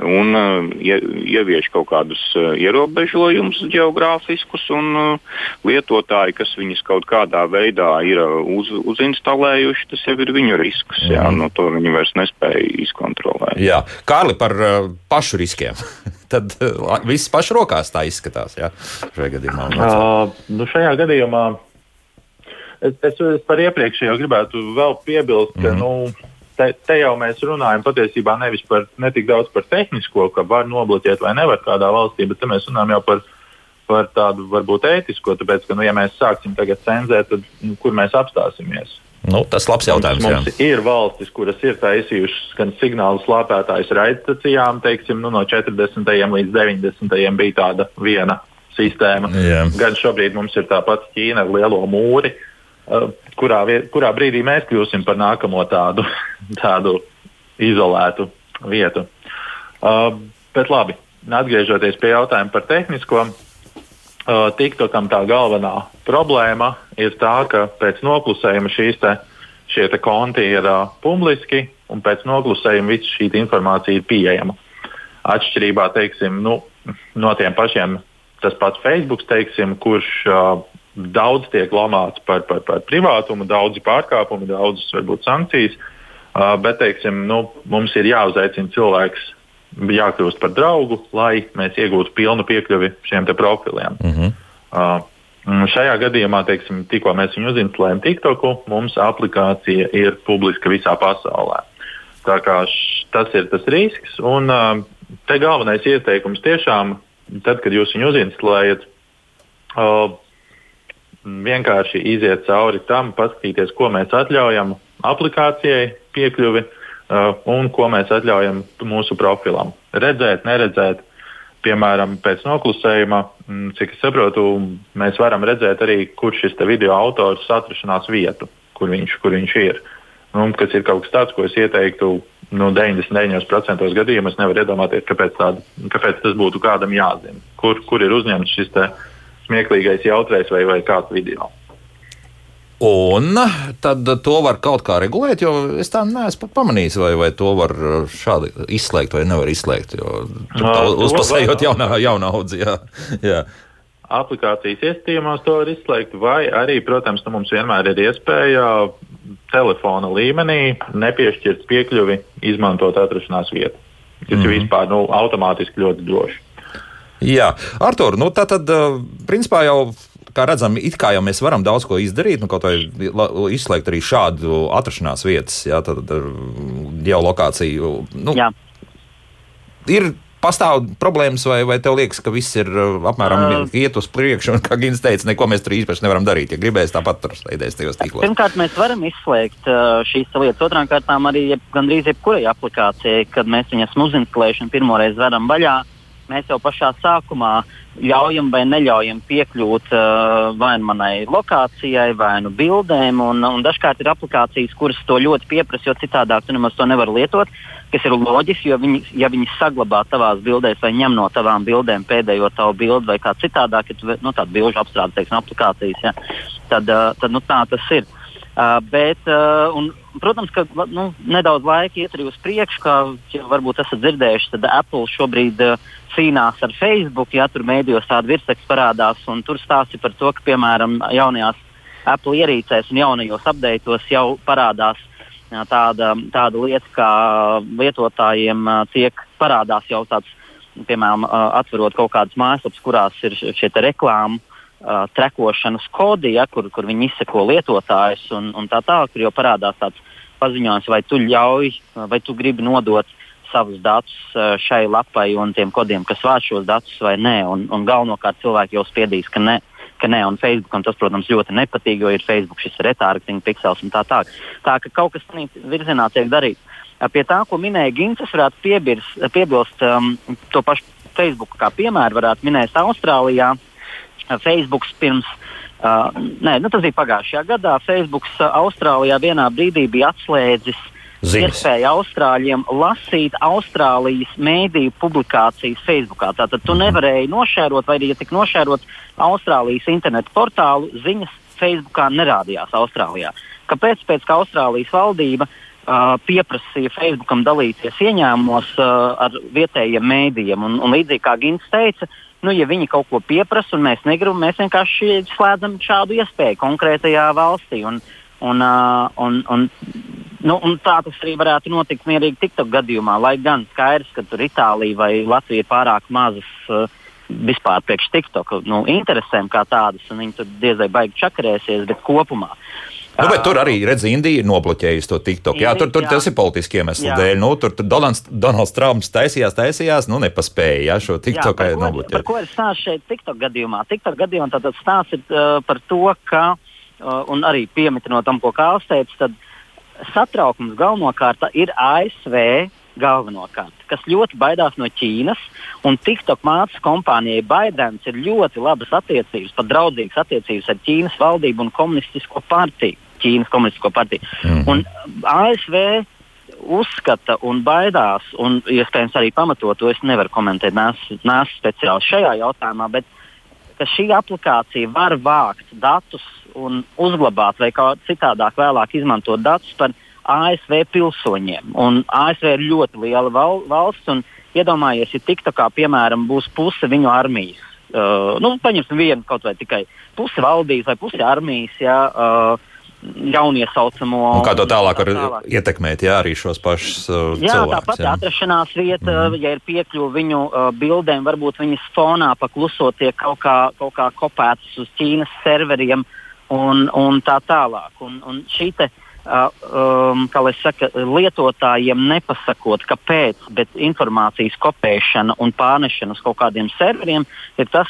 un uh, ievieš kaut kādus uh, ierobežojumus geogrāfiskus, un uh, lietotāji, kas viņus kaut kādā veidā ir uz, uzinstalējuši, tas jau ir viņu risks. Jā, mhm. no to viņi vairs nespēja izkontrolēt. Jā, Kārli par pašu riskiem. [LAUGHS] Tad viss pašu rokās tā izskatās. Jā, šajā gadījumā. Uh, nu šajā gadījumā es, es, es par iepriekšējo gribētu vēl piebilst, ka. Mm. Nu, te, te jau mēs runājam patiesībā nevis par ne tik daudz par tehnisko, ka var nobloķēt vai nevar kādā valstī, bet mēs runājam jau par, par tādu varbūt ētisko, tāpēc, ka, nu, ja mēs sāksim tagad cenzēt, tad nu, kur mēs apstāsimies? Nu, tas ir labs jautājums. Mums, mums ir valstis, kuras ir taisījušas gan signālu slāpētājus raidstacijām, teiksim, nu, no 40. līdz 90. bija tāda viena sistēma. Jā. Gan šobrīd mums ir tāpat Ķīna ar lielo mūri. Uh, kurā, kurā brīdī mēs kļūsim par nākamo tādu, [LAUGHS] tādu izolētu vietu. Uh, bet labi, atgriežoties pie jautājuma par tehnisko, uh, TikTokam tā galvenā problēma ir tā, ka pēc noklusējuma šīs te, šie te konti ir uh, publiski un pēc noklusējuma visa šī informācija ir pieejama. Atšķirībā teiksim, nu, no tiem pašiem tas pats Facebook, teiksim, kurš uh, daudz tiek lamāts par, par, par privātumu, daudzi pārkāpumi, daudzas varbūt sankcijas. Uh, bet teiksim, nu, mums ir jāuzaicina cilvēks, jākļūst par draugu, lai mēs iegūtu pilnu piekļuvi šiem profiliem. Mm -hmm. uh, šajā gadījumā, teiksim, tikko mēs viņu uzinstalējam TikToku, mums aplikācija ir publiska visā pasaulē. Tā kā š, tas ir tas risks, un uh, te galvenais ieteikums tiešām, tad, kad jūs viņu uzinstalējat, uh, vienkārši iziet cauri tam, paskatīties, ko mēs atļaujam aplikācijai piekļuvi uh, un ko mēs atļaujam mūsu profilam. Redzēt, neredzēt, piemēram, pēc noklusējuma, mm, cik es saprotu, mēs varam redzēt arī, kur šis video autors atrašanās vietu, kur viņš, kur viņš ir. Nu, kas ir kaut kas tāds, ko es ieteiktu nu, 99% gadījumos, nevar iedomāties, kāpēc, tāda, kāpēc tas būtu kādam jāzina. Kur, kur ir uzņemts šis uh, smieklīgais jautrais vai, vai kāds video. Un tad to var kaut kā regulēt, jo es tā neesmu pamanījis, vai, vai to var šādi izslēgt vai nevar izslēgt. Jo uzpasējot jaunā, jaunā audzi. Jā, jā. Aplikācijas iestījumos to var izslēgt, vai arī, protams, nu, mums vienmēr ir iespēja telefona līmenī nepiešķirt piekļuvi, izmantot atrašanās vietu. Tas mm -hmm. vispār nu, automātiski ļoti droši. Jā, Artur, nu tā tad, principā jau kā redzam, it kā jau mēs varam daudz ko izdarīt, nu, kaut vai izslēgt arī šādu atrašanās vietas, jā, tad geolokāciju. Nu, jā. Ir pastāv problēmas, vai, vai tev liekas, ka viss ir apmēram uh, iet uz priekšu, un, kā Gins teica, neko mēs tur īpaši nevaram darīt. Ja gribēs tāpat tur steigties tajos tīklos. Pirmkārt, mēs varam izslēgt uh, šīs lietas. Otrām kārtām arī jeb, gandrīz jebkurai aplikācijai, kad mēs viņas uzinstalējuši un pirmoreiz varam vaļā. Uh, mēs jau pašā sākumā ļaujam vai neļaujam piekļūt uh, vai nu manai lokācijai, vai nu bildēm. Un, un dažkārt ir aplikācijas, kuras to ļoti pieprasa, jo citādāk tu nemaz to nevar lietot. Kas ir loģiski, jo viņi, ja viņi saglabā tavās bildēs vai ņem no tavām bildēm pēdējo tavu bildi vai kā citādāk, tu nu, tādu bilžu apstrādes aplikācijas, ja, tad, uh, tad nu, tā tas ir. Uh, bet, uh, un, protams, ka nu, nedaudz laika iet arī uz priekšu, kā ja varbūt esat dzirdējuši, tad Apple šobrīd uh, cīnās ar Facebook, ja tur mēdījos tāda virsraksts parādās, un tur stāsta par to, ka, piemēram, jaunajās Apple ierīcēs un jaunajos updateos jau parādās jā, tāda, tāda lieta, kā lietotājiem tiek parādās jau tāds piemēram, atverot kaut kādas mājaslapas, kurās ir šie reklāmu uh, trekošanas kodi, ja, kur, kur viņi izseko lietotājus un, un tā tālāk, kur jau parādās tāds paziņojums, vai tu ļauj, vai tu gribi nodot savus datus uh, šai lapai un tiem kodiem, kas vāc šos datus, vai nē. Un, un galvenokārt cilvēki jau spiedīs, ka nē. Ka nē, un Facebookam tas, protams, ļoti nepatīk, jo ir Facebook šis retargeting piksels un tā tālāk. Tā ka kaut kas tādā virzienā tiek darīts. Pie tā, ko minēja Gins, es varētu piebilst, piebilst um, to pašu Facebook kā piemēru, varētu minēt Austrālijā. Facebook pirms, uh, nē, nu, tas bija pagājušajā gadā. Facebook uh, Austrālijā vienā brīdī bija atslēdzis Ziņas. iespēju Austrāļiem lasīt Austrālijas mēdīju publikācijas Facebook. Tātad tu nevarēji nošērot, vai arī, ja tik nošērot Austrālijas internetu portālu, ziņas Facebookā nerādījās Austrālijā. Kāpēc? Pēc kā Austrālijas valdība uh, pieprasīja Facebookam dalīties ieņēmumos uh, ar vietējiem mēdījiem. Un, un līdzīgi kā Gins teica, nu, ja viņi kaut ko pieprasa un mēs negribam, mēs vienkārši slēdzam šādu iespēju konkrētajā valstī. Un, un, uh, un, un, nu, un tā tas arī varētu notikt mierīgi TikTok gadījumā, lai gan skaidrs, ka tur Itālija vai Latvija ir pārāk mazas. Uh, Vispār priekš TikTok nu, interesēm kā tādas, un viņi tur diezgan baigi čakarēsies, bet kopumā uh, Nu, bet tur arī, redz, Indija ir nobloķējusi to TikTok. Jā, tur, tur jā. tas ir politiski iemesli dēļ. Nu, tur tur Donalds, Donalds Trumps taisījās, taisījās, nu nepaspēja jā, šo TikTok nobloķēt. Par ko ir stāsts šeit TikTok gadījumā? TikTok gadījumā tātad stāsts ir uh, par to, ka, uh, un arī piemitinot tam, ko Kāls teica, tad satraukums galvenokārt ir ASV galvenokārt, kas ļoti baidās no Ķīnas. Un TikTok mācības kompānijai Baidens ir ļoti labas attiecības, pat draudzīgas attiecības ar Ķīnas valdību un komunistisko partiju. Ķīnas komunistisko partiju. Mm. Un ASV uzskata un baidās, un iespējams arī pamatot to es nevaru komentēt, neesmu speciāli šajā jautājumā, bet šī aplikācija var vākt datus un uzglabāt vai kā citādāk vēlāk izmantot datus par ASV pilsoņiem. Un ASV ir ļoti liela val valsts, un iedomājieties, ja TikTokā, piemēram, būs puse viņu armijas. Uh, nu, paņemsim vienu kaut vai tikai pusi valdības vai pusi armijas. Ja, uh, jauniesaucamo. Un kā to tālāk var tālāk. ietekmēt, jā, arī šos pašus uh, jā, cilvēkus. Tāpat jā. atrašanās vieta, mm. ja ir piekļuva viņu uh, bildēm, varbūt viņas fonā paklusot tiek kaut kā, kaut kā kopētas uz Ķīnas serveriem un, un tā tālāk. Un, un šī te, uh, um, kā lai saka, lietotājiem nepasakot, kāpēc, bet informācijas kopēšana un pārnešana uz kaut kādiem serveriem ir tas,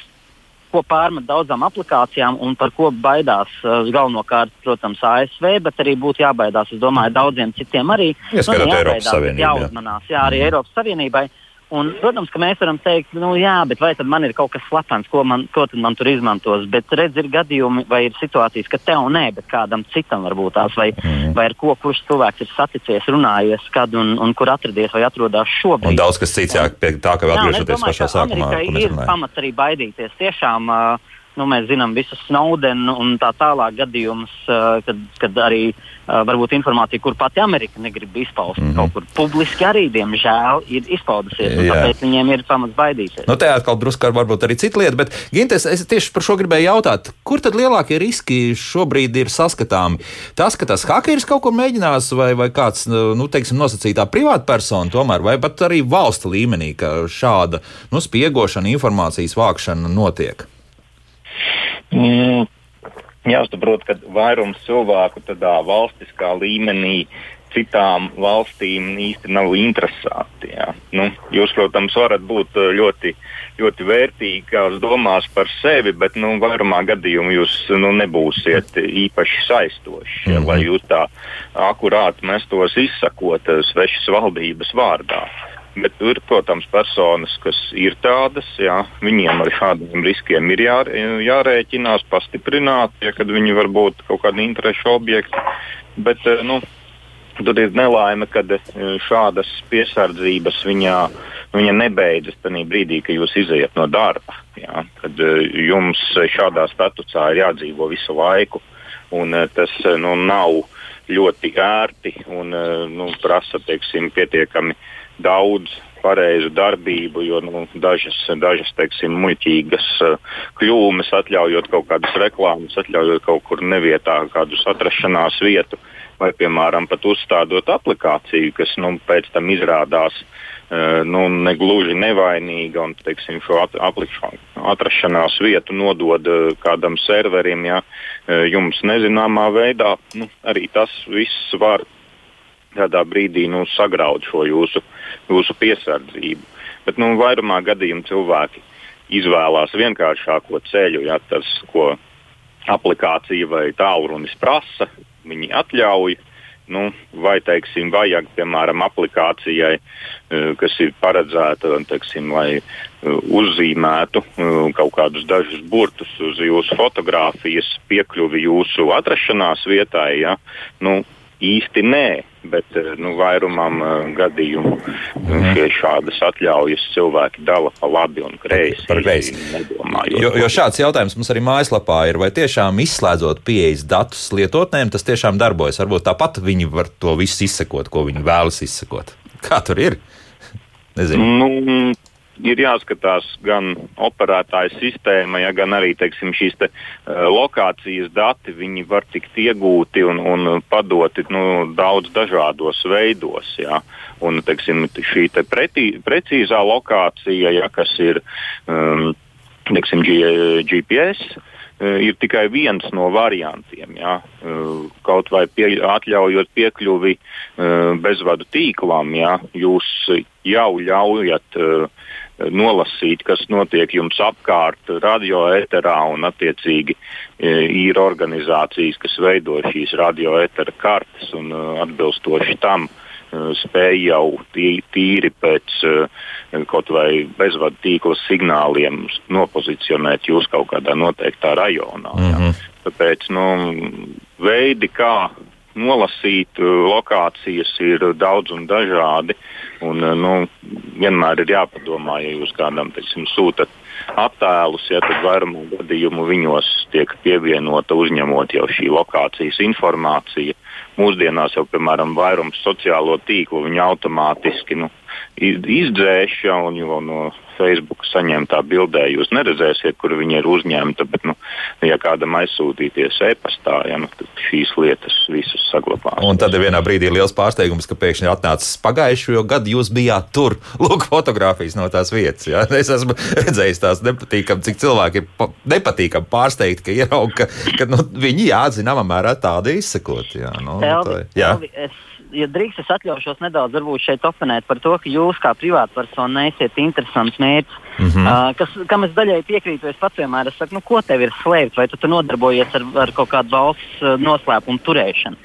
ko pārmet daudzām aplikācijām un par ko baidās uh, galvenokārt, protams, ASV, bet arī būtu jābaidās, es domāju, daudziem citiem arī. Ieskaitot nu, Eiropas Savienību. Jāuzmanās, jā, arī mm. Eiropas Savienībai. Un, protams, ka mēs varam teikt, nu, jā, bet vai tad man ir kaut kas slepens, ko man, ko man tur izmantos. Bet redz, ir gadījumi vai ir situācijas, ka tev nē, bet kādam citam varbūt tās, vai, mm. vai ar ko kurš cilvēks ir saticies, runājies, kad un, un kur atradies vai atrodas šobrīd. Un daudz kas cits, jā, pie tā, ka atgriežoties pašā sākumā. Ir pamats arī baidīties. Tiešām, uh, Nu, mēs zinām visus Snowdenu un tā tālāk gadījumus, uh, kad, kad arī uh, varbūt informācija, kur pati Amerika negrib izpaust, mm -hmm. kaut kur publiski arī, diemžēl, ir izpaudusies. Tāpēc viņiem ir pamats baidīties. Nu, tā atkal drusku ar varbūt arī cita lieta, bet Gintes, es tieši par šo gribēju jautāt, kur tad lielākie riski šobrīd ir saskatāmi? Tas, ka tas hakeris kaut ko mēģinās, vai, vai kāds, nu, teiksim, nosacītā privātpersona tomēr, vai pat arī valsta līmenī, ka šāda, nu, spiegošana, informācijas vākšana notiek? Mm, jāsaprot, ka vairums cilvēku tādā valstiskā līmenī citām valstīm īsti nav interesanti. Jā. Nu, jūs, protams, varat būt uh, ļoti, ļoti vērtīgās domās par sevi, bet nu, vairumā gadījumu jūs nu, nebūsiet īpaši saistoši, mm -hmm. lai jūs tā akurāti mestos izsakot uh, svešas valdības vārdā. Bet tur, protams, personas, kas ir tādas, jā, viņiem ar šādiem riskiem ir jā, jārēķinās, pastiprināt, ja viņi var būt kaut kādi interešu objekti. Bet, eh, nu, Tur ir nelaime, kad eh, šādas piesardzības viņā, viņa nebeidzas tajā brīdī, kad jūs izejat no darba. Jā, kad eh, jums šādā statusā ir jādzīvo visu laiku, un tas nu, nav ļoti ērti un nu, prasa teiksim, pietiekami uh, daudz pareizu darbību, jo nu, dažas, dažas teiksim, muļķīgas uh, kļūmes, atļaujot kaut kādas reklāmas, atļaujot kaut kur nevietā kādus atrašanās vietu, vai, piemēram, pat uzstādot aplikāciju, kas nu, pēc tam izrādās nu, negluži nevainīga un teiksim, šo at, atrašanās vietu nodod kādam serverim, ja jums nezināmā veidā, nu, arī tas viss var kādā brīdī nu, sagraut šo jūsu, jūsu piesardzību. Bet nu, vairumā gadījumu cilvēki izvēlās vienkāršāko ceļu, ja tas, ko aplikācija vai tālrunis prasa, viņi atļauj. Nu, vai, teiksim, vajag, piemēram, aplikācijai, eh, kas ir paredzēta, teiksim, lai eh, uzzīmētu eh, kaut kādus dažus burtus uz jūsu fotografijas, piekļuvi jūsu atrašanās vietai. Ja? Nu, īsti nē, bet eh, nu, vairumam uh, gadījumu mm. šie šādas atļaujas cilvēki dala pa labi un kreisi. Par kreisi. Jo, jo šāds jautājums mums arī mājaslapā ir, vai tiešām izslēdzot pieejas datus lietotnēm, tas tiešām darbojas. Varbūt tāpat viņi var to visu izsekot, ko viņi vēlas izsekot. Kā tur ir? [LAUGHS] Nezinu. Nu, ir jāskatās gan operētāja sistēma, ja, gan arī teiksim, šīs te, uh, lokācijas dati. Viņi var tikt iegūti un, un padoti nu, daudz dažādos veidos. Ja. Un, teiksim, šī te pretī, precīzā lokācija, ja, kas ir um, teiksim, GPS. Uh, ir tikai viens no variantiem. Ja? Uh, kaut vai pie, atļaujot piekļuvi bezvadu tīklam, ja? jūs jau ļaujat uh, nolasīt, kas notiek jums apkārt, radioeterā un attiecīgi e, ir organizācijas, kas veido šīs radioetera kartes un e, atbilstoši tam e, spēj jau tīri pēc kaut vai bezvadu tīkla signāliem nopozicionēt jūs kaut kādā noteiktā rajonā. Mm -hmm. Tāpēc nu, veidi, kā nolasīt lokācijas, ir daudz un dažādi. Un, nu, vienmēr ir jāpadomā, ja jūs kādam teiksim, sūtat attēlus, ja tad vairumā gadījumu viņos tiek pievienota uzņemot jau šī lokācijas informācija. Mūsdienās jau, piemēram, vairums sociālo tīklu viņi automātiski nu, izdzēša un jau no Facebook saņemtā bildē jūs neredzēsiet, kur viņi ir uzņemta. Bet, nu, ja kādam aizsūtīties e-pastā, ja, nu, tad šīs lietas visas saglabās. Un tad ir vienā brīdī liels pārsteigums, ka pēkšņi atnācis pagājušo gadu jūs bijāt tur. [LAUGHS] Lūk, fotografijas no tās vietas. Ja? [LAUGHS] Es esmu redzējis tās nepatīkami, cik cilvēki ir nepatīkami pārsteigti, ka ierauga, ka, ka nu, viņi jā, zināmā mērā tādi izsakot. Jā, nu, Elvi, tā, jā. Elvi, es ja drīkst, es atļaušos nedaudz šeit oponēt par to, ka jūs kā privātpersona neesiet interesants mērķis. Mm -hmm. uh, kas, kam es daļai piekrītu, es pats vienmēr es saku, nu, ko tev ir slēpts, vai tu, tu nodarbojies ar, ar kaut kādu valsts uh, noslēpumu turēšanu.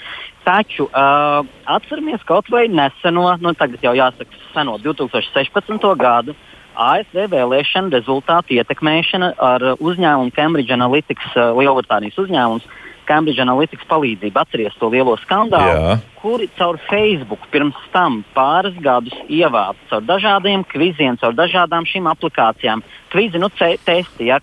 Taču uh, atceramies kaut vai neseno, nu, tagad jau jāsaka, seno 2016. gadu. ASV vēlēšana rezultātu ietekmēšana ar uzņēmumu Cambridge Analytics, uh, Lielbritānijas uzņēmums, uh, Cambridge Analytica palīdzību. Atcerieties to lielo skandālu, Jā. kuri caur Facebook pirms tam pāris gadus ievāca caur dažādiem kviziem, caur dažādām šīm aplikācijām. Kvizi, nu, testi, ja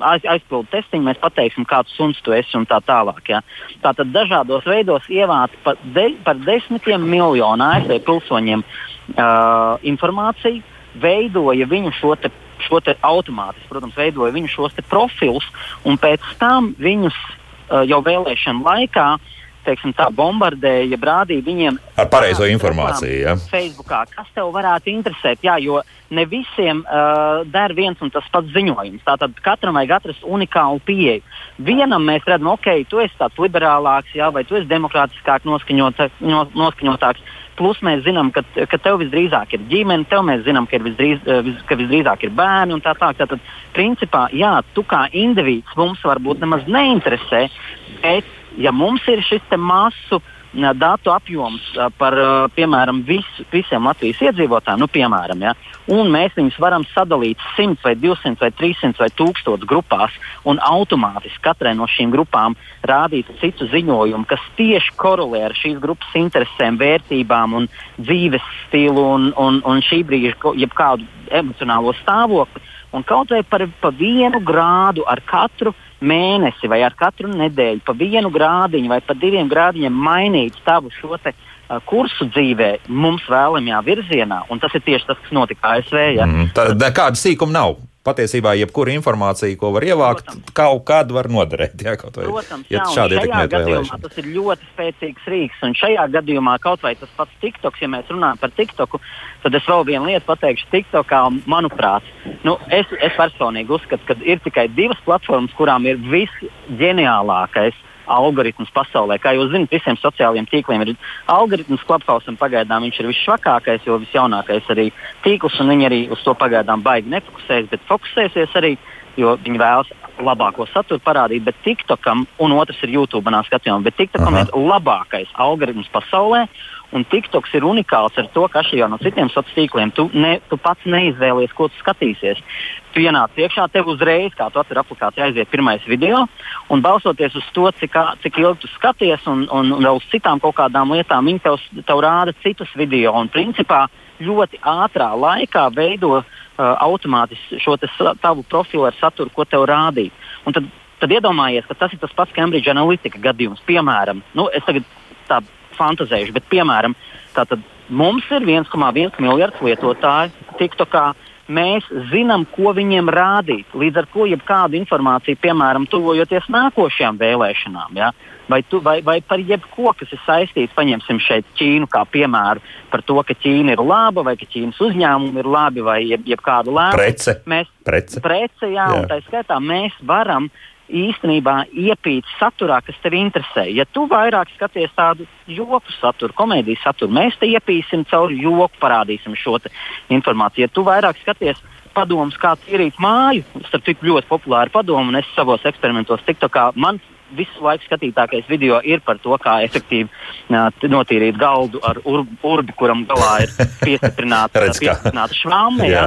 aiz, aizpildu testiņu, mēs pateiksim, kāds suns tu esi un tā tālāk. Ja. Tātad dažādos veidos ievāca par, de, par desmitiem miljonu ASV pilsoņiem uh, informāciju, veidoja viņu šo te šo automātiski, protams, veidoja viņu šos profilus, un pēc tam viņus jau vēlēšanu laikā teiksim, tā, bombardēja, rādīja viņiem ar pareizo informāciju. Ja? Facebookā, kas tev varētu interesēt, jā, jo ne visiem uh, der viens un tas pats ziņojums. Tātad katram vajag atrast unikālu pieeju. Vienam mēs redzam, ok, tu esi tāds liberālāks, jā, vai tu esi demokrātiskāk noskaņot, noskaņotāks. Plus mēs zinām, ka, ka tev visdrīzāk ir ģimene, tev mēs zinām, ka, visdrīz, vis, ka visdrīzāk ir bērni un tā tālāk. Tātad, principā, jā, tu kā indivīds mums varbūt nemaz neinteresē, bet ja mums ir šis masu datu apjoms par piemēram, visu, visiem Latvijas iedzīvotājiem, nu, piemēram, ja, un mēs viņus varam sadalīt 100 vai 200 vai 300 vai 1000 grupās un automātiski katrai no šīm grupām rādīt citu ziņojumu, kas tieši korelē ar šīs grupas interesēm, vērtībām un dzīves stilu un, un, un šī brīža jebkādu emocionālo stāvokli. Un kaut vai par pa vienu grādu ar katru mēnesi vai ar katru nedēļu pa vienu grādiņu vai pa diviem grādiņiem mainīt tavu šo te, uh, kursu dzīvē mums vēlamajā virzienā, un tas ir tieši tas, kas notika ASV. Ja? Mm, tā, nekāda sīkuma nav. Patiesībā jebkura informācija, ko var ievākt, Protams. kaut kādu var noderēt. Jā, vai, Protams, ja jā, šādi šajā gadījumā tas ir ļoti spēcīgs rīks. Un šajā gadījumā kaut vai tas pats TikToks, ja mēs runājam par TikToku, tad es vēl vienu lietu pateikšu. TikTokā, manuprāt, nu, es, es personīgi uzskatu, ka ir tikai divas platformas, kurām ir visģeniālākais algoritms pasaulē. Kā jūs zināt, visiem sociālajiem tīkliem ir algoritms, Clubhouse un pagaidām viņš ir visšvakākais, jo visjaunākais arī tīkls, un viņi arī uz to pagaidām baigi nefokusēs, bet fokusēsies arī, jo viņi vēlas labāko saturu parādīt, bet TikTokam, un otrs ir YouTube manā skatījumā, bet TikTokam Aha. ir labākais algoritms pasaulē. Un TikToks ir unikāls ar to, ka atšķirībā no citiem sociāliem tīkliem, tu, ne, tu pats neizvēlies, ko tu skatīsies. Tu ienāc iekšā, tev uzreiz, kā tu atver aplikāciju, aiziet pirmais video, un balstoties uz to, cik, cik ilgi tu skaties, un, un, un vēl uz citām kaut kādām lietām, viņi tev, tev rāda citus video. Un, principā, ļoti ātrā laikā veido uh, automātiski šo tavu profilu ar saturu, ko tev rādīt. Un tad, tad iedomājies, ka tas ir tas pats Cambridge Analytica gadījums. Piemēram, nu, es tagad tā fantazējuši, bet piemēram, mums ir 1,1 miljards lietotāju TikTokā. Mēs zinām, ko viņiem rādīt. Līdz ar to jebkādu informāciju, piemēram, tuvojoties nākošajām vēlēšanām, ja? vai, tu, vai, vai par jebko, kas ir saistīts, paņemsim šeit Ķīnu kā piemēru par to, ka Ķīna ir laba, vai ka Ķīnas uzņēmumi ir labi, vai jeb, jebkādu lēmumu. Prece. Mēs, prece. prece jā, jā. un tā skaitā mēs varam uh, īstenībā iepīt saturā, kas tev interesē. Ja tu vairāk skaties tādu joku saturu, komēdijas saturu, mēs te iepīsim caur joku, parādīsim šo informāciju. Ja tu vairāk skaties padomus, kā tīrīt māju, starp citu ļoti populāru padomu, un es savos eksperimentos tiktu kā man. Visu laiku skatītākais video ir par to, kā efektīvi uh, notīrīt galdu ar ur, urbi, kuram galā ir [LAUGHS] piestiprināta, piestiprināta švāme, ja,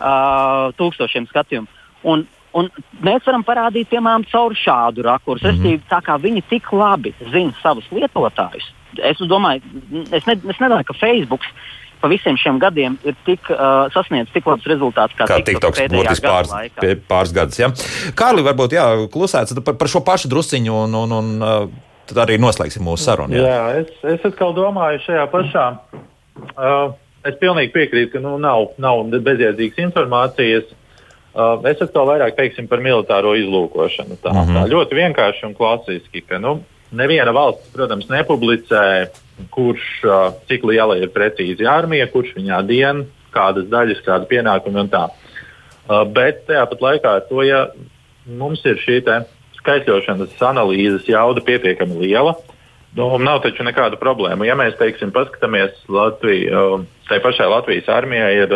uh, tūkstošiem skatījumu. Un Un mēs varam parādīt, piemēram, caur šādu rakursu. Mm -hmm. Tā kā viņi tik labi zina savus lietotājus, es domāju, es, ne, es nedomāju, ka Facebook pa visiem šiem gadiem ir tik uh, sasniedzis tik labs rezultāts, kā, kā TikToks būtiski pāris, pie, pāris gadus. Ja? Kārli, varbūt jā, klusēts par, par šo pašu drusciņu un, un, un uh, tad arī noslēgsim mūsu sarunu. Jā, jā es, es atkal domāju šajā pašā. Uh, es pilnīgi piekrītu, ka nu, nav, nav bezjēdzīgas informācijas. Uh, es atkal vairāk teiksim par militāro izlūkošanu. Tā, mm -hmm. tā ļoti vienkārši un klasiski, ka nu, neviena valsts, protams, nepublicē, kurš, uh, cik liela ir precīzi armija, kurš viņā dien, kādas daļas, kāda pienākuma un tā. Uh, bet tajā pat laikā to, ja mums ir šī skaitļošanas analīzes jauda pietiekami liela, nu, nav taču nekāda problēma. Ja mēs, teiksim, paskatāmies Latviju, tai pašai Latvijas armijai ir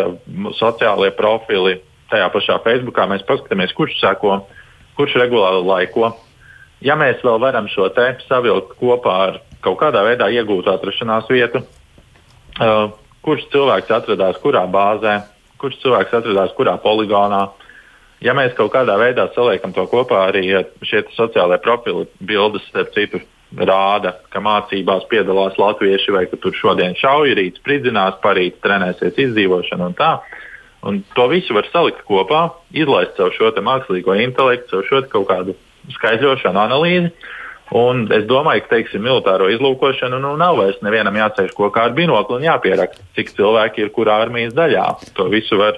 sociālie profili, tajā pašā Facebookā mēs paskatāmies, kurš seko, kurš regulāri laiko. Ja mēs vēl varam šo te savilkt kopā ar kaut kādā veidā iegūtu atrašanās vietu, uh, kurš cilvēks atradās kurā bāzē, kurš cilvēks atradās kurā poligonā. Ja mēs kaut kādā veidā saliekam to kopā, arī šie sociālai profili bildes, starp citu, rāda, ka mācībās piedalās latvieši vai ka tur šodien šauj, rīt spridzinās, parīt trenēsies izdzīvošanu un tā. Uh, Un to visu var salikt kopā, izlaist caur šo mākslīgo intelektu, caur šo kaut kādu skaidrošanu, analīzi. Un es domāju, ka teiksim, militāro izlūkošanu nu, nav vairs nevienam jāceļ kokā ar binokli un jāpieraksta, cik cilvēki ir kurā armijas daļā. To visu var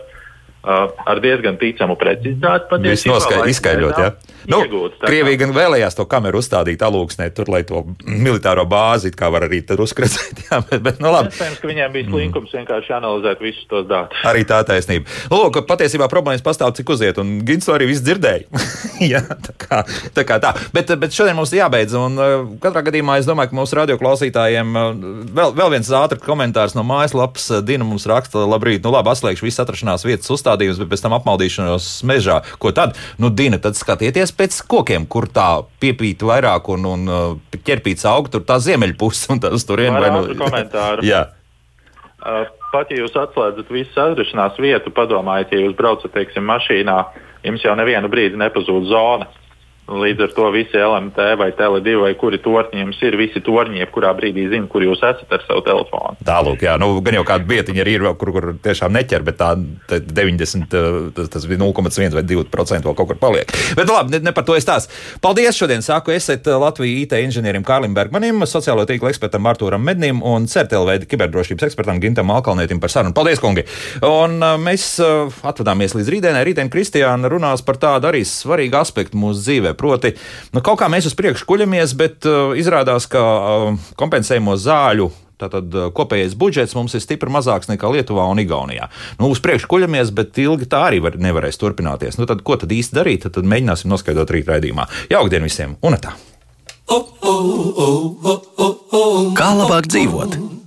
Uh, ar diezgan ticamu precizitāti patiesībā. Izskaidrot, jā. Nu, iegūt, Krievija gan vēlējās to kameru uzstādīt alūksnē, tur, lai to militāro bāzi kā var arī tur uzkrāsēt. [LAUGHS] Jā, bet, bet, nu, labi. Iespējams, ka viņiem bija slinkums mm. vienkārši analizēt visus tos datus. Arī tā taisnība. Lūk, patiesībā problēmas pastāv, cik uziet, un Gins to arī viss dzirdēja. [LAUGHS] [LAUGHS] jā, tā kā tā. Kā tā. Bet, bet šodien mums jābeidz, un uh, katrā gadījumā es domāju, ka mūsu radioklausītājiem uh, vēl, vēl viens ātrs komentārs no mājaslapas Dina mums raksta, labrīt, nu labi, atslēgšu visu atrašanās vietas uzstādījums, bet pēc tam apmaldīšanos mežā. Ko tad? Nu, Dina, tad skatieties pēc kokiem, kur tā piepīta vairāk un, un uh, ķerpīts aug, tur tā ziemeļpuse un tas tur ir. Nu, komentāru. [LAUGHS] Jā. Uh, pat ja jūs atslēdzat visu atrašanās vietu, padomājiet, ja jūs braucat, teiksim, mašīnā, jums jau nevienu brīdi nepazūd zona. Līdz ar to visi LMT vai Tele2 vai kuri torņi jums ir, visi torņi, jebkurā brīdī zina, kur jūs esat ar savu telefonu. Tālāk, jā, nu, gan jau kāda vietiņa arī ir, kur, kur tiešām neķer, bet tā 90, tas, tas bija 0,1 vai 2% vēl kaut kur paliek. Bet labi, ne, ne par to es tās. Paldies šodien, saku, esat Latvijas IT inženierim Kārlim Bergmanim, sociālo tīklu ekspertam Artūram Mednim un CERTLV kiberdrošības ekspertam Gintam Alkalnietim par sarunu. Paldies, kungi! Un mēs atvadāmies līdz rītdienai. Rītdien Kristiāna runās par tādu arī svarīgu aspektu mūsu dzīvē. Proti, nu, kaut kā mēs uz priekšu kuļamies, bet uh, izrādās, ka uh, kompensējamo zāļu Tātad uh, kopējais budžets mums ir stipri mazāks nekā Lietuvā un Igaunijā. Nu, uz priekšu kuļamies, bet ilgi tā arī var, nevarēs turpināties. Nu, tad, ko tad īsti darīt? Tad, tad mēģināsim noskaidrot rīt raidījumā. Jaukdien visiem! Un tā! Kā labāk dzīvot?